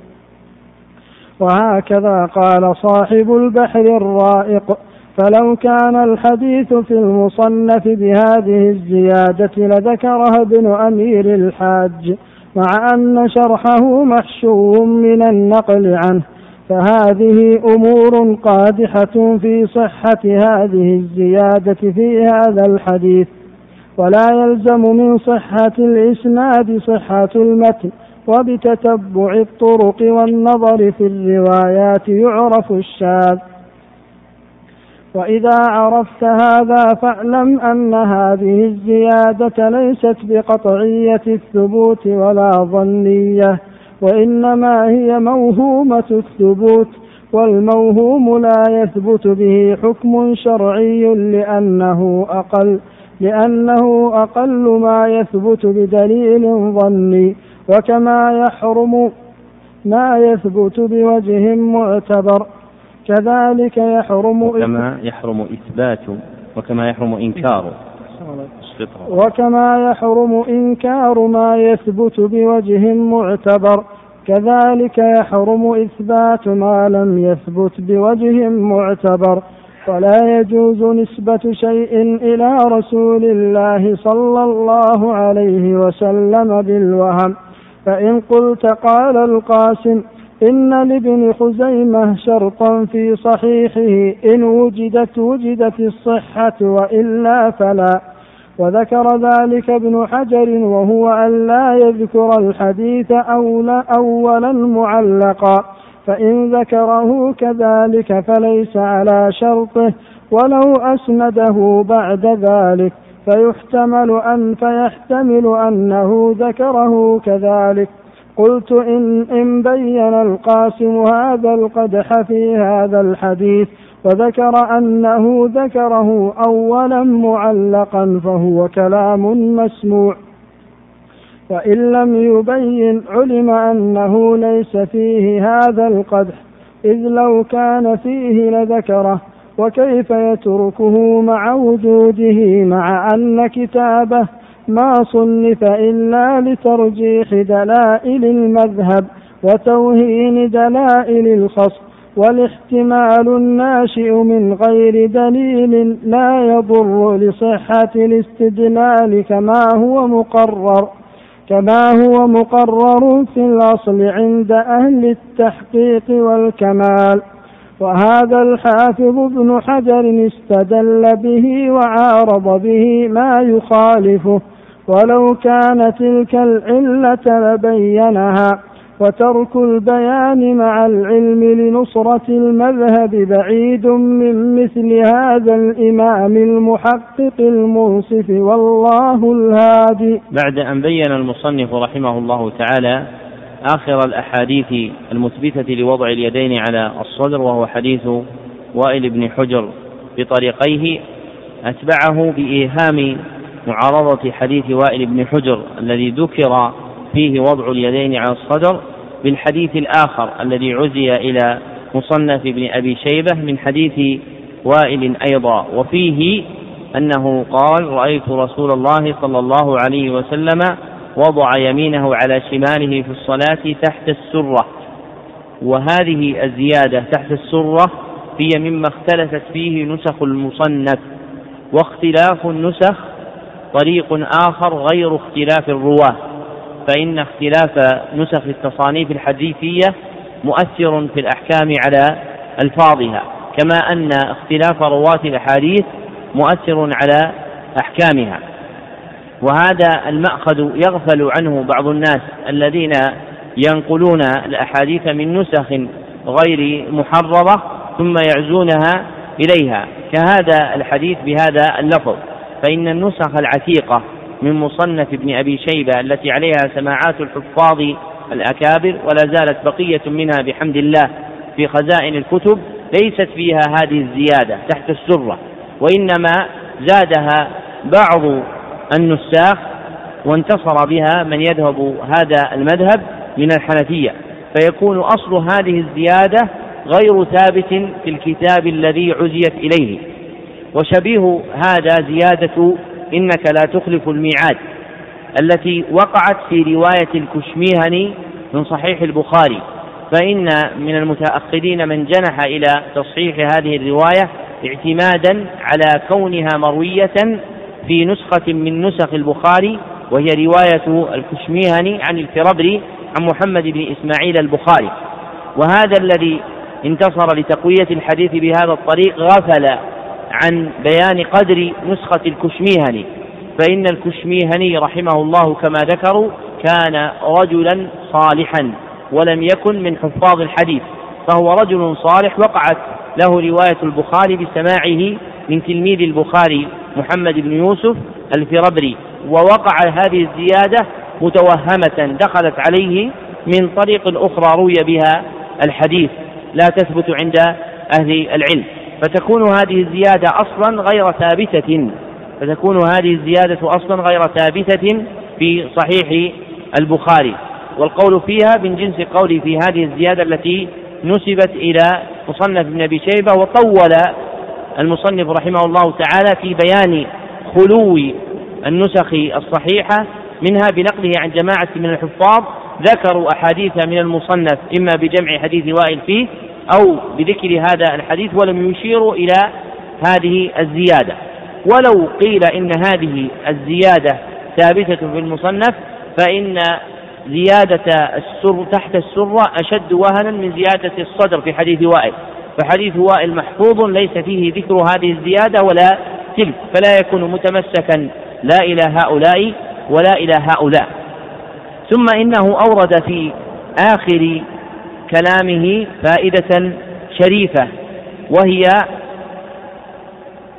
وهكذا قال صاحب البحر الرائق فلو كان الحديث في المصنف بهذه الزيادة لذكرها ابن أمير الحاج. مع أن شرحه محشو من النقل عنه فهذه أمور قادحة في صحة هذه الزيادة في هذا الحديث ولا يلزم من صحة الإسناد صحة المتن وبتتبع الطرق والنظر في الروايات يعرف الشاذ. وإذا عرفت هذا فاعلم أن هذه الزيادة ليست بقطعية الثبوت ولا ظنية وإنما هي موهومة الثبوت والموهوم لا يثبت به حكم شرعي لأنه أقل لأنه أقل ما يثبت بدليل ظني وكما يحرم ما يثبت بوجه معتبر. كذلك يحرم وكما يحرم إثبات وكما يحرم إنكار. وكما يحرم إنكار ما يثبت بوجه معتبر. كذلك يحرم إثبات ما لم يثبت بوجه معتبر. ولا يجوز نسبة شيء إلى رسول الله صلى الله عليه وسلم بالوهم. فإن قلت قال القاسم إن لابن خزيمة شرطا في صحيحه إن وجدت وجدت الصحة وإلا فلا. وذكر ذلك ابن حجر وهو أن لا يذكر الحديث أولا أولا معلقا فإن ذكره كذلك فليس على شرطه ولو أسنده بعد ذلك. فيحتمل أن فيحتمل أنه ذكره كذلك. قلت إن, إن بين القاسم هذا القدح في هذا الحديث وذكر أنه ذكره أولا معلقا فهو كلام مسموع. وإن لم يبين علم أنه ليس فيه هذا القدح إذ لو كان فيه لذكره وكيف يتركه مع وجوده مع أن كتابه ما صنف إلا لترجيح دلائل المذهب وتوهين دلائل الخصم والاحتمال الناشئ من غير دليل لا يضر لصحة الاستدلال كما هو مقرر. كما هو مقرر في الأصل عند أهل التحقيق والكمال. وهذا الحافظ ابن حجر استدل به وعارض به ما يخالفه. ولو كان تلك العلة لبينها وترك البيان مع العلم لنصرة المذهب بعيد من مثل هذا الإمام المحقق المنصف والله الهادي. بعد أن بين المصنف رحمه الله تعالى آخر الأحاديث المثبتة لوضع اليدين على الصدر وهو حديث وائل بن حجر بطريقيه أتبعه بإيهام معارضة حديث وائل بن حجر الذي ذكر فيه وضع اليدين على الصدر بالحديث الآخر الذي عزي إلى مصنف ابن أبي شيبة من حديث وائل أيضا. وفيه أنه قال رأيت رسول الله صلى الله عليه وسلم وضع يمينه على شماله في الصلاة تحت السرة وهذه الزيادة تحت السرة هي مما اختلفت فيه نسخ المصنف واختلاف النسخ طريق آخر غير اختلاف الرواة فإن اختلاف نسخ التصانيف الحديثية مؤثر في الأحكام على ألفاظها كما أن اختلاف رواة الأحاديث مؤثر على أحكامها. وهذا المأخذ يغفل عنه بعض الناس الذين ينقلون الأحاديث من نسخ غير محررة ثم يعزونها إليها كهذا الحديث بهذا اللفظ. فإن النسخ العتيقة من مصنف ابن أبي شيبة التي عليها سماعات الحفاظ الأكابر ولا زالت بقية منها بحمد الله في خزائن الكتب ليست فيها هذه الزيادة تحت السرة وإنما زادها بعض النساخ وانتصر بها من يذهب هذا المذهب من الحنفية. فيكون أصل هذه الزيادة غير ثابت في الكتاب الذي عزيت إليه. وشبيه هذا زيادة إنك لا تخلف الميعاد التي وقعت في رواية الكشميهني من صحيح البخاري فإن من المتأخرين من جنح إلى تصحيح هذه الرواية اعتمادا على كونها مروية في نسخة من نسخ البخاري وهي رواية الكشميهني عن الفربري عن محمد بن إسماعيل البخاري. وهذا الذي انتصر لتقوية الحديث بهذا الطريق غفل عن بيان قدر نسخة الكشميهني فإن الكشميهني رحمه الله كما ذكروا كان رجلا صالحا ولم يكن من حفاظ الحديث فهو رجل صالح وقعت له رواية البخاري بسماعه من تلميذ البخاري محمد بن يوسف الفربري ووقع هذه الزيادة متوهمة دخلت عليه من طريق أخرى روي بها الحديث لا تثبت عند أهل العلم. فتكون هذه الزيادة أصلا غير ثابتة. فتكون هذه الزيادة أصلا غير ثابتة في صحيح البخاري. والقول فيها من جنس قولي في هذه الزيادة التي نسبت إلى مصنف ابن أبي شيبة وطول المصنف رحمه الله تعالى في بيان خلو النسخ الصحيحة منها بنقله عن جماعة من الحفاظ ذكروا أحاديث من المصنف إما بجمع حديث وائل فيه أو بذكر هذا الحديث ولم يشيروا إلى هذه الزيادة. ولو قيل إن هذه الزيادة ثابتة في المصنف فإن زيادة السر تحت السرة أشد وهنا من زيادة الصدر في حديث وائل. فحديث وائل محفوظ ليس فيه ذكر هذه الزيادة ولا تلك فلا يكون متمسكا لا إلى هؤلاء ولا إلى هؤلاء. ثم إنه أورد في آخر كلامه فائدة شريفة وهي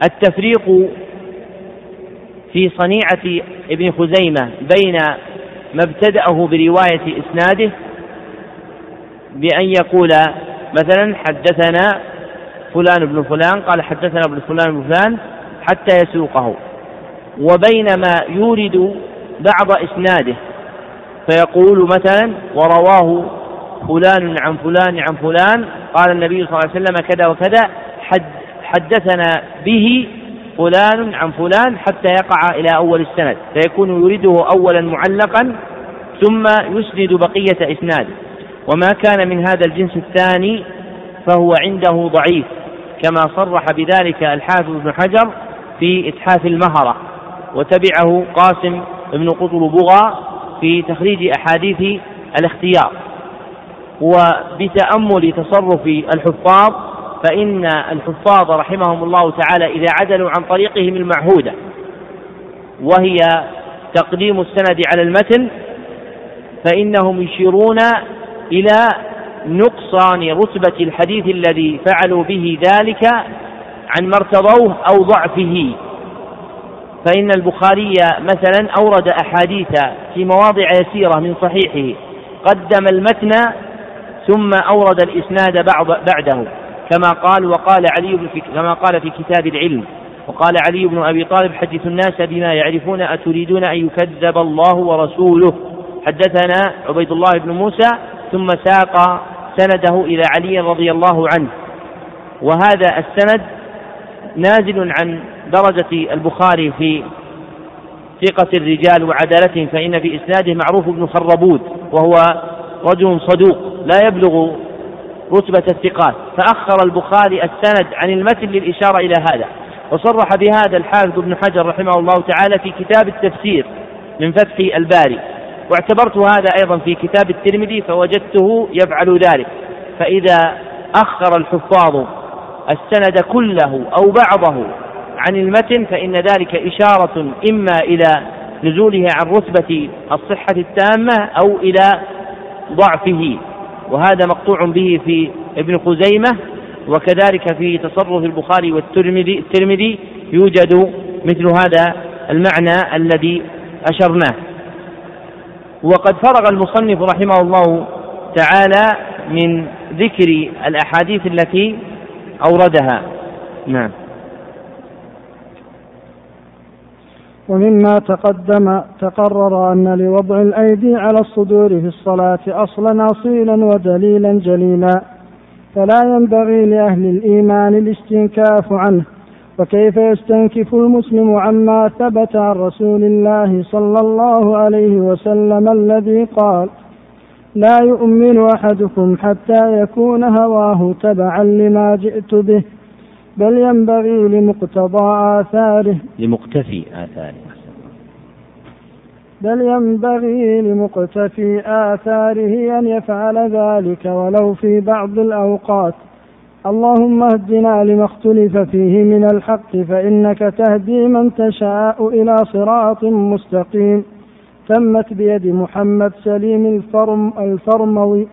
التفريق في صنيعة ابن خزيمة بين ما ابتدأه برواية إسناده بأن يقول مثلا حدثنا فلان بن فلان قال حدثنا ابن فلان بن فلان حتى يسوقه وبين ما يورد بعض إسناده فيقول مثلا ورواه فلان عن فلان عن فلان. قال النبي صلى الله عليه وسلم كذا وكذا. حد حدثنا به فلان عن فلان حتى يقع إلى أول السند. فيكون يريده أولا معلقا ثم يسند بقية إسناده وما كان من هذا الجنس الثاني فهو عنده ضعيف كما صرح بذلك الحافظ ابن حجر في إتحاف المهرة. وتبعه قاسم بن قطر بغى في تخريج أحاديث الاختيار. وبتأمل تصرف الحفاظ فإن الحفاظ رحمهم الله تعالى إذا عدلوا عن طريقهم المعهودة وهي تقديم السند على المتن فإنهم يشيرون إلى نقصان رتبة الحديث الذي فعلوا به ذلك عن ما ارتضوه أو ضعفه. فإن البخاري مثلا أورد أحاديث في مواضع يسيرة من صحيحه قدم المتن ثم أورد الإسناد بعض بعده كما قال وقال علي في كما قال في كتاب العلم وقال علي بن أبي طالب حدث الناس بما يعرفون أتريدون أن يكذب الله ورسوله؟ حدثنا عبيد الله بن موسى ثم ساق سنده إلى علي رضي الله عنه. وهذا السند نازل عن درجة البخاري في ثقة الرجال وعدالتهم فإن في إسناده معروف بن خربود وهو رجل صدوق لا يبلغ رتبة الثقات. فأخر البخاري السند عن المتن للإشارة إلى هذا. وصرح بهذا الحافظ ابن حجر رحمه الله تعالى في كتاب التفسير من فتح الباري. واعتبرت هذا أيضا في كتاب الترمذي فوجدته يفعل ذلك. فإذا أخر الحفاظ السند كله أو بعضه عن المتن فإن ذلك إشارة إما إلى نزوله عن رتبة الصحة التامة أو إلى ضعفه وهذا مقطوع به في ابن خزيمة وكذلك في تصرف البخاري والترمذي الترمذي يوجد مثل هذا المعنى الذي أشرناه. وقد فرغ المصنف رحمه الله تعالى من ذكر الأحاديث التي أوردها. نعم. ومما تقدم تقرر أن لوضع الأيدي على الصدور في الصلاة أصلا أصيلا ودليلا جليلا فلا ينبغي لأهل الإيمان الاستنكاف عنه. وكيف يستنكف المسلم عما ثبت عن رسول الله صلى الله عليه وسلم الذي قال لا يؤمن أحدكم حتى يكون هواه تبعا لما جئت به بل ينبغي لمقتضى آثاره. لمقتفي آثاره. بل ينبغي لمقتفي آثاره أن يفعل ذلك ولو في بعض الأوقات. اللهم اهدنا لما اختلف فيه من الحق فإنك تهدي من تشاء إلى صراط مستقيم. تمت بيد محمد سليم الفرم الفرموي.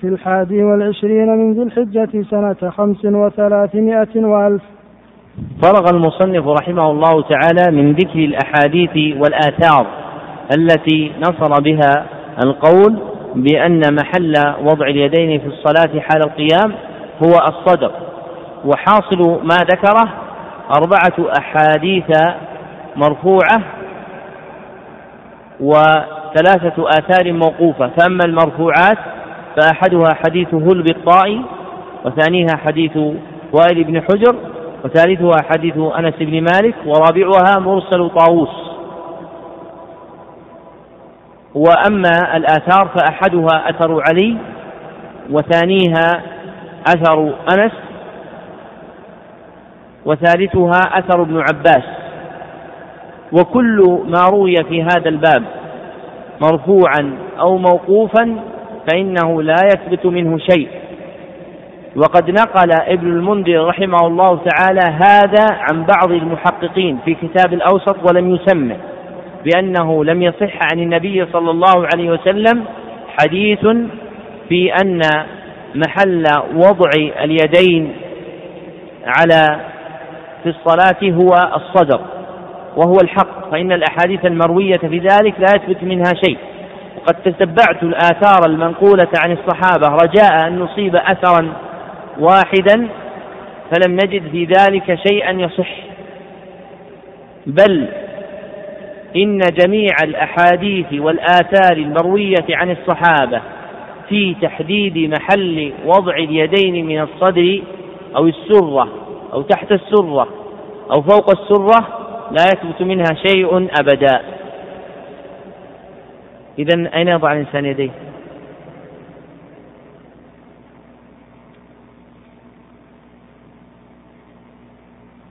في الحادي والعشرين من ذي الحجة سنة خمس وثلاثمائة وألف. فرغ المصنف رحمه الله تعالى من ذكر الأحاديث والآثار التي نصر بها القول بأن محل وضع اليدين في الصلاة حال القيام هو الصدر. وحاصل ما ذكره أربعة أحاديث مرفوعة وثلاثة آثار موقوفة. فأما المرفوعات فأحدها حديث هلب الطائي وثانيها حديث وائل بن حجر وثالثها حديث أنس بن مالك ورابعها مرسل طاووس. وأما الآثار فأحدها أثر علي وثانيها أثر أنس وثالثها أثر ابن عباس. وكل ما روي في هذا الباب مرفوعا أو موقوفا فإنه لا يثبت منه شيء. وقد نقل ابن المنذر رحمه الله تعالى هذا عن بعض المحققين في كتاب الأوسط ولم يسمه بأنه لم يصح عن النبي صلى الله عليه وسلم حديث في أن محل وضع اليدين على في الصلاة هو الصدر وهو الحق فإن الأحاديث المروية في ذلك لا يثبت منها شيء. وقد تتبعت الآثار المنقولة عن الصحابة رجاء أن نصيب أثرا واحدا فلم نجد في ذلك شيئا يصح. بل إن جميع الأحاديث والآثار المروية عن الصحابة في تحديد محل وضع اليدين من الصدر أو السرة أو تحت السرة أو فوق السرة لا يثبت منها شيء أبدا. إذا أين يضع الإنسان يديه؟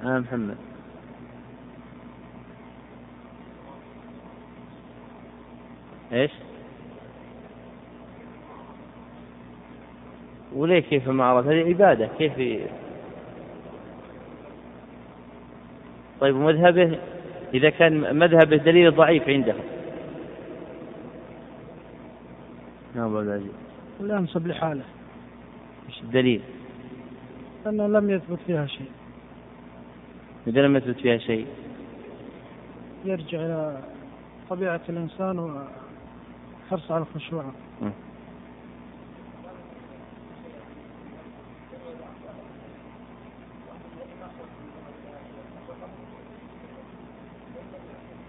آه محمد إيش؟ وليه كيف ما عرف هذه عبادة كيف طيب مذهبه إذا كان مذهبه دليل ضعيف عنده نعم أبو العزيز. لا ينسب لحاله. إيش الدليل؟ أنه لم يثبت فيها شيء. إذا لم يثبت فيها شيء. يرجع إلى طبيعة الإنسان وحرص على الخشوع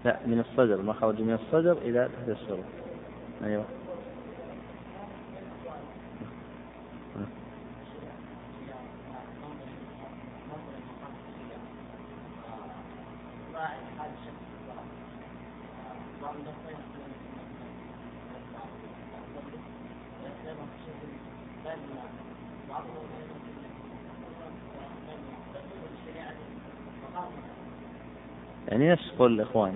لا من الصدر ما خرج من الصدر إلى تحت السرة أيوه. يعني نفس قول الإخوان.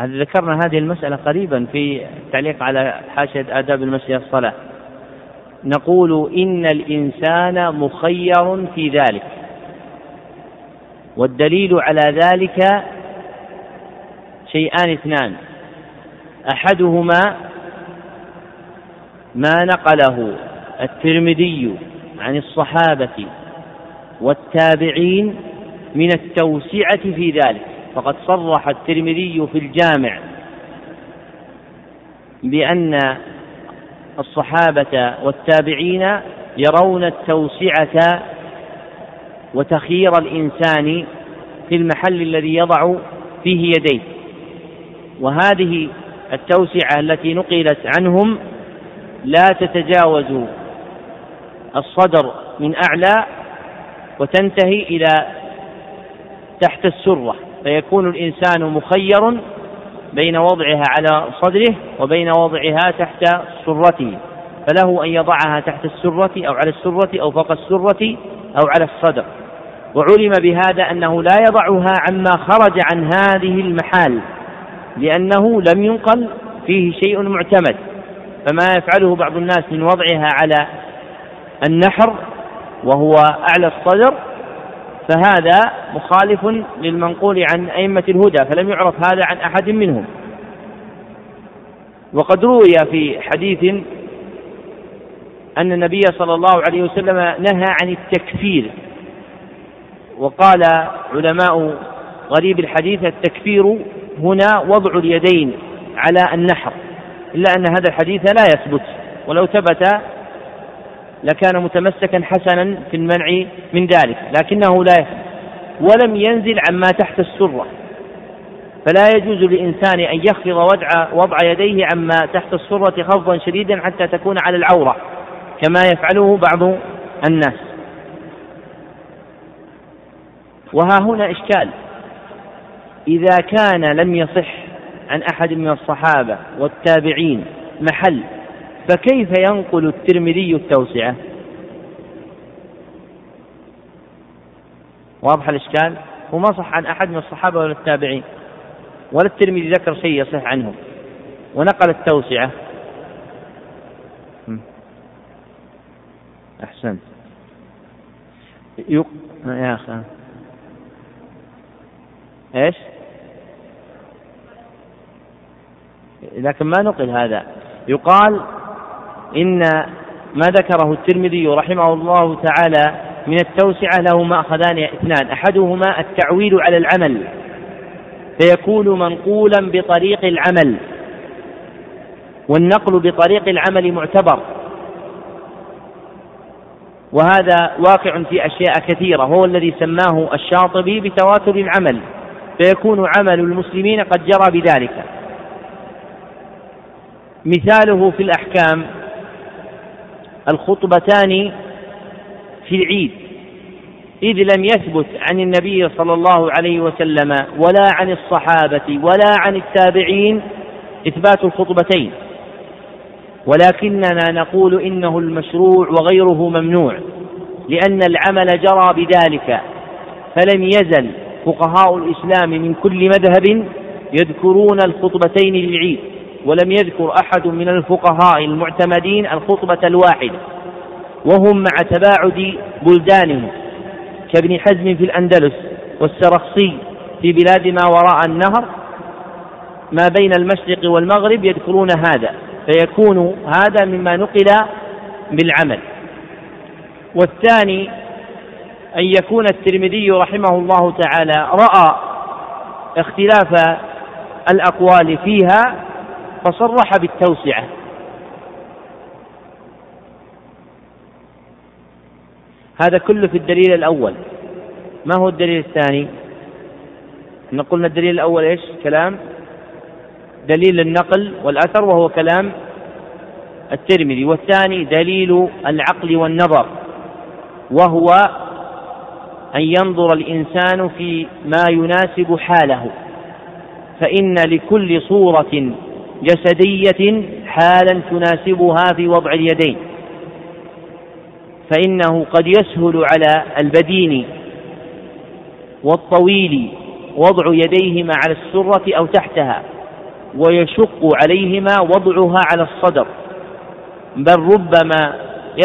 ذكرنا هذه المسألة قريبا في التعليق على حاشية آداب المسجد الصلاة. نقول إن الإنسان مخير في ذلك. والدليل على ذلك شيئان اثنان. أحدهما ما نقله الترمذي عن الصحابة والتابعين من التوسعة في ذلك. فقد صرح الترمذي في الجامع بأن الصحابة والتابعين يرون التوسعة وتخيير الإنسان في المحل الذي يضع فيه يديه. وهذه التوسعة التي نقلت عنهم لا تتجاوز الصدر من أعلى وتنتهي إلى تحت السرة فيكون الإنسان مخير بين وضعها على صدره وبين وضعها تحت سرته فله أن يضعها تحت السرة أو على السرة أو فوق السرة أو على الصدر. وعلم بهذا أنه لا يضعها عما خرج عن هذه المحال لأنه لم ينقل فيه شيء معتمد. فما يفعله بعض الناس من وضعها على النحر وهو أعلى الصدر فهذا مخالف للمنقول عن أئمة الهدى فلم يعرف هذا عن أحد منهم. وقد روي في حديث أن النبي صلى الله عليه وسلم نهى عن التكفير وقال علماء غريب الحديث التكفير هنا وضع اليدين على النحر. إلا أن هذا الحديث لا يثبت. ولو ثبت لكان متمسكا حسنا في المنع من ذلك لكنه لا يثبت. ولم ينزل عما تحت السرة. فلا يجوز للإنسان أن يخفض وضع, وضع يديه عما تحت السرة خفضا شديدا حتى تكون على العورة كما يفعله بعض الناس. وها هنا إشكال. إذا كان لم يصح عن أحد من الصحابة والتابعين محل فكيف ينقل الترمذي التوسعة؟ واضح الإشكال؟ هو ما صح عن أحد من الصحابة ولا التابعين ولا الترمذي ذكر شيء يصح عنهم ونقل التوسعة. أحسنت. يق... يا أخي. إيش؟ لكن ما نقل هذا. يقال إن ما ذكره الترمذي رحمه الله تعالى من التوسعة له مأخذان إثنان. أحدهما التعويل على العمل فيكون منقولا بطريق العمل والنقل بطريق العمل معتبر. وهذا واقع في أشياء كثيرة. هو الذي سماه الشاطبي بتواتر العمل فيكون عمل المسلمين قد جرى بذلك. مثاله في الأحكام الخطبتان في العيد إذ لم يثبت عن النبي صلى الله عليه وسلم ولا عن الصحابة ولا عن التابعين إثبات الخطبتين ولكننا نقول إنه المشروع وغيره ممنوع لأن العمل جرى بذلك فلم يزل فقهاء الإسلام من كل مذهب يذكرون الخطبتين للعيد. ولم يذكر أحد من الفقهاء المعتمدين الخطبة الواحدة وهم مع تباعد بلدانهم كابن حزم في الأندلس والسرخسي في بلاد ما وراء النهر ما بين المشرق والمغرب يذكرون هذا فيكون هذا مما نقل بالعمل. والثاني أن يكون الترمذي رحمه الله تعالى رأى اختلاف الأقوال فيها فصرح بالتوسعة. هذا كله في الدليل الأول. ما هو الدليل الثاني؟ نقول الدليل الأول إيش؟ كلام. دليل النقل والأثر وهو كلام الترمذي. والثاني دليل العقل والنظر وهو أن ينظر الإنسان في ما يناسب حاله. فإن لكل صورة جسدية حالا تناسبها في وضع اليدين فإنه قد يسهل على البدين والطويل وضع يديهما على السرة أو تحتها ويشق عليهما وضعها على الصدر بل ربما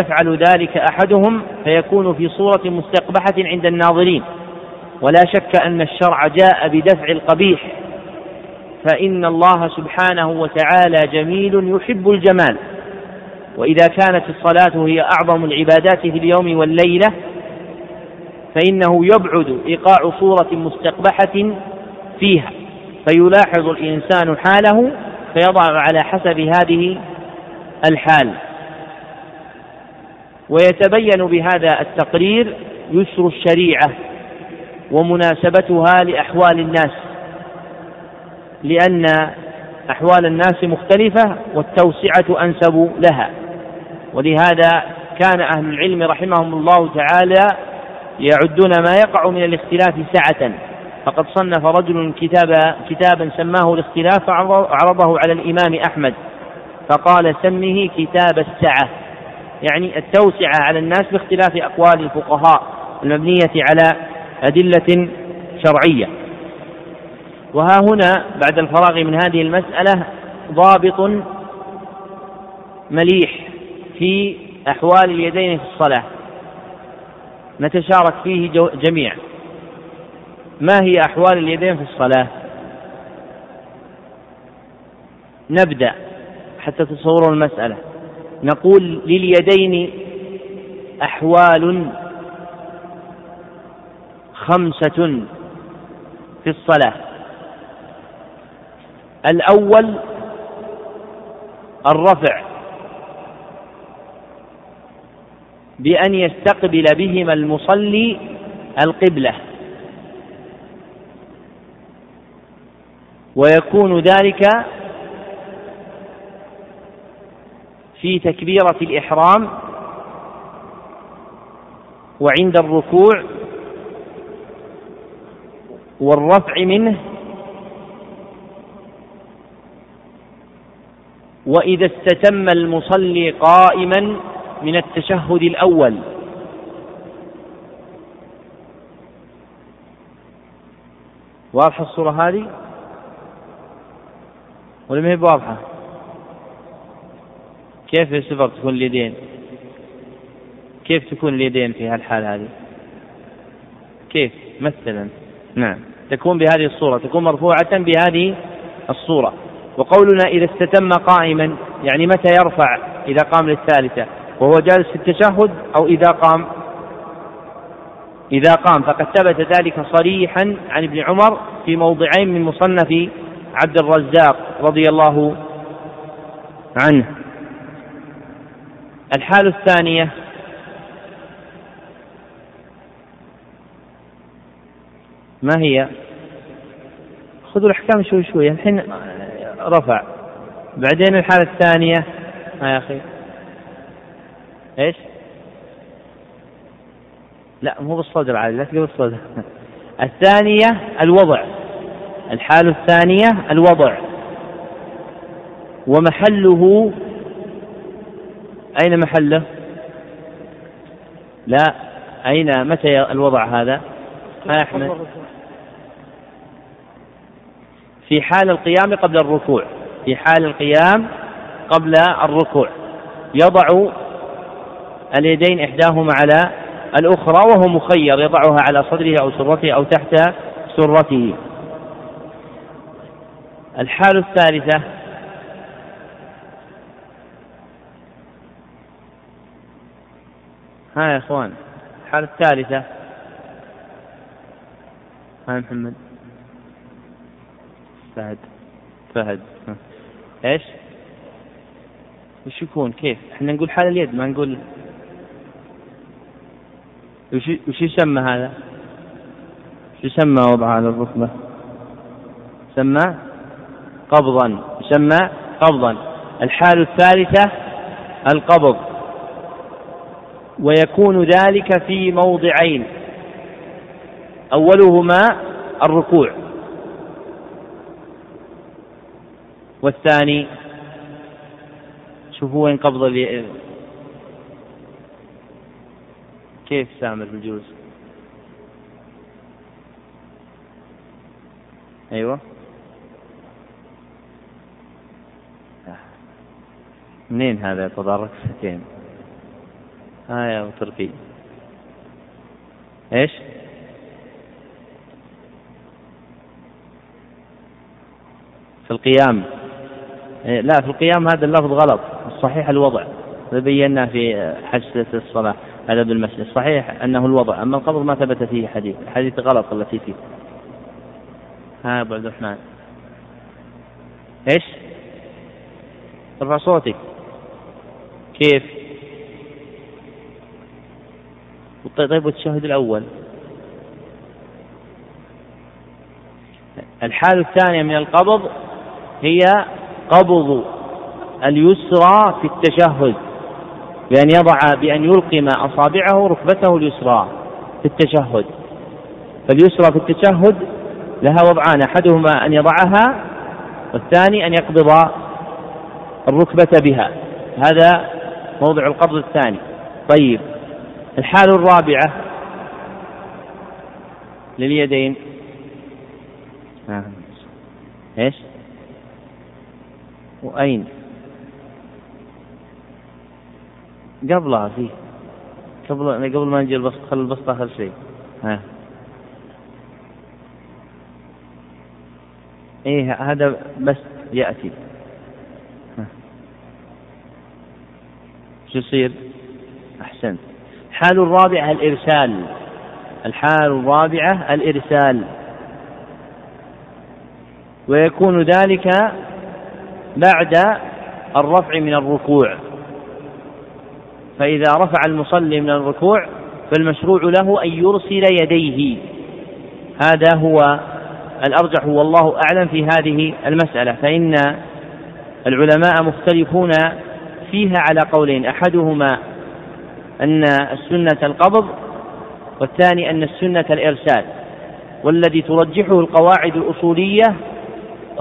يفعل ذلك أحدهم فيكون في صورة مستقبحة عند الناظرين. ولا شك أن الشرع جاء بدفع القبيح فإن الله سبحانه وتعالى جميل يحب الجمال. وإذا كانت الصلاة هي أعظم العبادات في اليوم والليلة فإنه يبعد إيقاع صورة مستقبحة فيها. فيلاحظ الإنسان حاله فيضع على حسب هذه الحال. ويتبين بهذا التقرير يسر الشريعة ومناسبتها لأحوال الناس. لأن أحوال الناس مختلفة والتوسعة أنسب لها. ولهذا كان أهل العلم رحمهم الله تعالى يعدون ما يقع من الاختلاف سعة فقد صنف رجل كتاب كتابا سماه الاختلاف عرضه على الإمام أحمد. فقال سمه كتاب السعة يعني التوسعة على الناس باختلاف أقوال الفقهاء المبنية على أدلة شرعية. وها هنا بعد الفراغ من هذه المسألة ضابط مليح في أحوال اليدين في الصلاة. نتشارك فيه جميعا. ما هي أحوال اليدين في الصلاة؟ نبدأ حتى تصوروا المسألة. نقول لليدين أحوال خمسة في الصلاة. الأول الرفع بأن يستقبل بهما المصلي القبلة ويكون ذلك في تكبيرة الإحرام وعند الركوع والرفع منه وإذا استتم المصلي قائما من التشهد الأول واضحة الصورة هذه ولا ما هي واضحة؟ كيف السفر تكون اليدين؟ كيف تكون اليدين في هالحال هذه؟ كيف؟ مثلا نعم تكون بهذه الصورة تكون مرفوعة بهذه الصورة وقولنا إذا استتم قائما يعني متى يرفع إذا قام للثالثة؟ وهو جالس في التشهد أو إذا قام؟ إذا قام. فقد ثبت ذلك صريحا عن ابن عمر في موضعين من مصنف عبد الرزاق رضي الله عنه. الحال الثانية. ما هي؟ خذوا الأحكام شوي شوي. الحين رفع. بعدين الحالة الثانية. ها يا أخي. إيش؟ لا مو بالصدر عادي لا تقول بالصدر. الثانية الوضع. الحالة الثانية الوضع. ومحله أين محله؟ لا أين متى الوضع هذا؟ ما أحمد. في حال القيام قبل الركوع في حال القيام قبل الركوع. يضع اليدين إحداهما على الأخرى وهو مخير يضعها على صدره أو سرته أو تحت سرته. الحال الثالثة ها يا إخوان الحالة الثالثة. ها محمد. فهد فهد إيش؟ وش يكون كيف؟ إحنا نقول حال اليد ما نقول وش وش يسمى هذا؟ وش يسمى وضع على الركبة؟ يسمى قبضا يسمى قبضا الحال الثالثة القبض ويكون ذلك في موضعين أولهما الركوع والثاني شوفوا وين قبض اللي كيف سامر بالجوز؟ أيوة. منين هذا تضارك؟ سكين. ها يا تركي إيش؟ في القيام. لا في القيام هذا اللفظ غلط. الصحيح الوضع. بينا في حجة الصلاة هذا بالمسجد الصحيح أنه الوضع أما القبض ما ثبت فيه حديث. حديث غلط التي فيه. ها أبو عبد الرحمن. إيش؟ ارفع صوتك. كيف؟ طيب والتشهد الأول. الحالة الثانية من القبض هي قبض اليسرى في التشهد بأن يضع بأن يلقم أصابعه ركبته اليسرى في التشهد فاليسرى في التشهد لها وضعان أحدهما أن يضعها والثاني أن يقبض الركبة بها هذا موضع القبض الثاني طيب الحالة الرابعة لليدين آه. إيش؟ وأين؟ قبلها فيه قبل قبل ما نجي البسط خلي البسط آخر شيء. ها. إيه هذا بس يأتي. شو يصير؟ أحسنت. الحال الرابعة الإرسال. الحال الرابعة الإرسال. ويكون ذلك بعد الرفع من الركوع. فإذا رفع المصلي من الركوع فالمشروع له أن يرسل يديه. هذا هو الأرجح والله أعلم في هذه المسألة. فإن العلماء مختلفون فيها على قولين. أحدهما أن السنة القبض والثاني أن السنة الإرسال والذي ترجحه القواعد الأصولية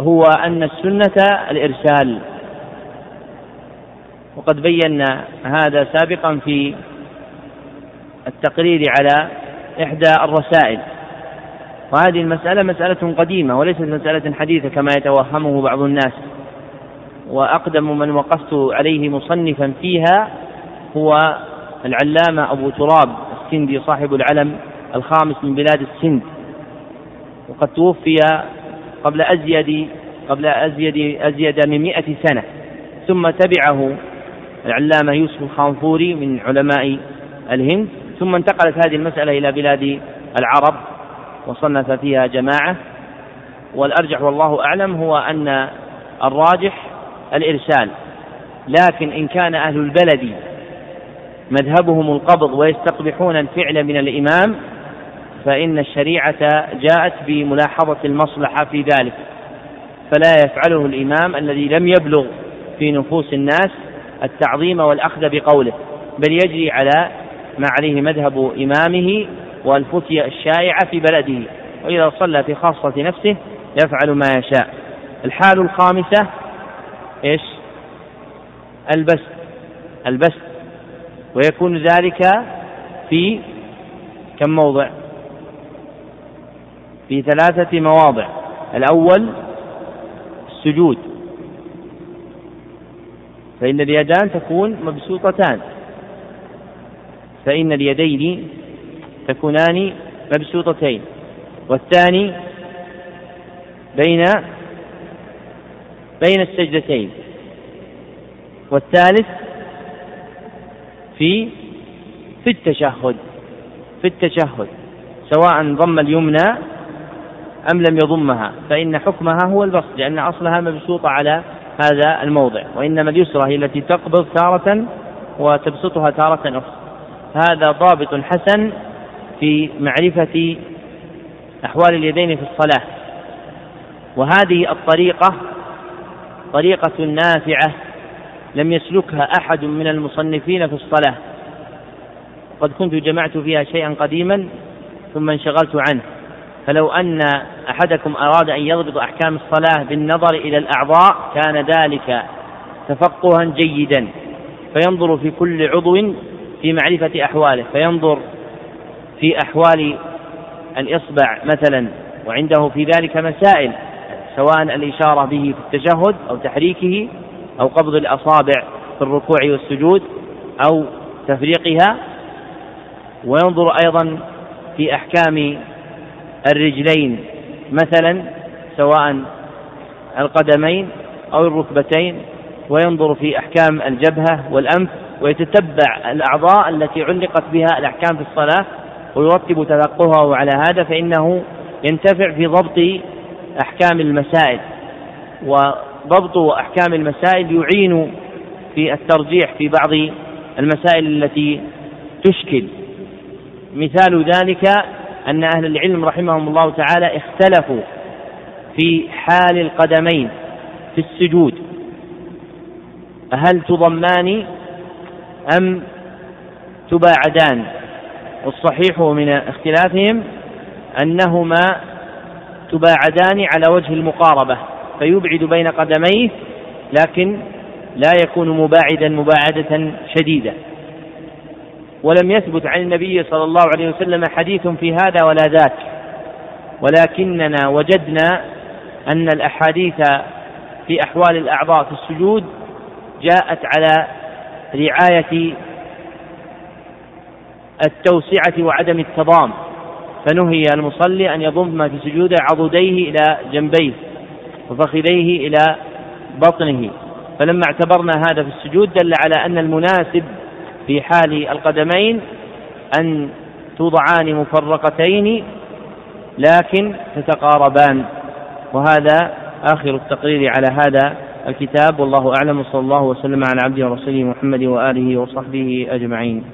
هو أن السنة الإرسال. وقد بينا هذا سابقا في التقرير على إحدى الرسائل. وهذه المسألة مسألة قديمة وليست مسألة حديثة كما يتوهمه بعض الناس. وأقدم من وقفت عليه مصنفا فيها هو العلامة أبو تراب السندي صاحب العلم الخامس من بلاد السند. وقد توفي قبل أزيد قبل أزيد أزيد من مئة سنة. ثم تبعه العلامة يوسف الخانفوري من علماء الهند. ثم انتقلت هذه المسألة إلى بلاد العرب وصنف فيها جماعة. والأرجح والله أعلم هو أن الراجح الإرسال. لكن إن كان أهل البلد مذهبهم القبض ويستقبحون الفعل من الإمام فإن الشريعة جاءت بملاحظة المصلحة في ذلك فلا يفعله الإمام الذي لم يبلغ في نفوس الناس التعظيم والأخذ بقوله بل يجري على ما عليه مذهب إمامه والفتية الشائعة في بلده وإذا صلى في خاصة نفسه يفعل ما يشاء. الحال الخامسة إيش؟ البسط البسط ويكون ذلك في كم موضع؟ في ثلاثة مواضع. الأول السجود. فإن اليدان تكون مبسوطتان. فإن اليدين تكونان مبسوطتين. والثاني بين بين السجدتين. والثالث في في التشهد. في التشهد. سواء ضم اليمنى أم لم يضمها فإن حكمها هو البسط لأن أصلها مبسوطة على هذا الموضع وإنما اليسرى هي التي تقبض تارة وتبسطها تارة أخرى. هذا ضابط حسن في معرفة أحوال اليدين في الصلاة. وهذه الطريقة طريقة نافعة لم يسلكها أحد من المصنفين في الصلاة. قد كنت جمعت فيها شيئا قديما ثم انشغلت عنه. فلو أن أحدكم أراد أن يضبط أحكام الصلاة بالنظر إلى الأعضاء كان ذلك تفقها جيدا فينظر في كل عضو في معرفة أحواله فينظر في أحوال الإصبع مثلا وعنده في ذلك مسائل سواء الإشارة به في التشهد أو تحريكه أو قبض الأصابع في الركوع والسجود أو تفريقها وينظر أيضا في أحكام الرجلين مثلا سواء القدمين أو الركبتين وينظر في أحكام الجبهة والأنف ويتتبع الأعضاء التي علقت بها الأحكام في الصلاة ويرتب تلقها على هذا فإنه ينتفع في ضبط أحكام المسائل. وضبط أحكام المسائل يعين في الترجيح في بعض المسائل التي تشكل. مثال ذلك أن أهل العلم رحمهم الله تعالى اختلفوا في حال القدمين في السجود. هل تضمان أم تباعدان؟ والصحيح من اختلافهم أنهما تباعدان على وجه المقاربة فيبعد بين قدميه لكن لا يكون مباعدا مباعدة شديدة. ولم يثبت عن النبي صلى الله عليه وسلم حديث في هذا ولا ذاك. ولكننا وجدنا أن الأحاديث في أحوال الأعضاء في السجود جاءت على رعاية التوسعة وعدم التضام. فنهي المصلي أن يضم في سجوده عضديه إلى جنبيه وفخذيه إلى بطنه. فلما اعتبرنا هذا في السجود دل على أن المناسب في حال القدمين أن توضعان مفرقتين لكن تتقاربان. وهذا آخر التقرير على هذا الكتاب. والله أعلم. صلى الله وسلم على عبده ورسوله محمد وآله وصحبه أجمعين.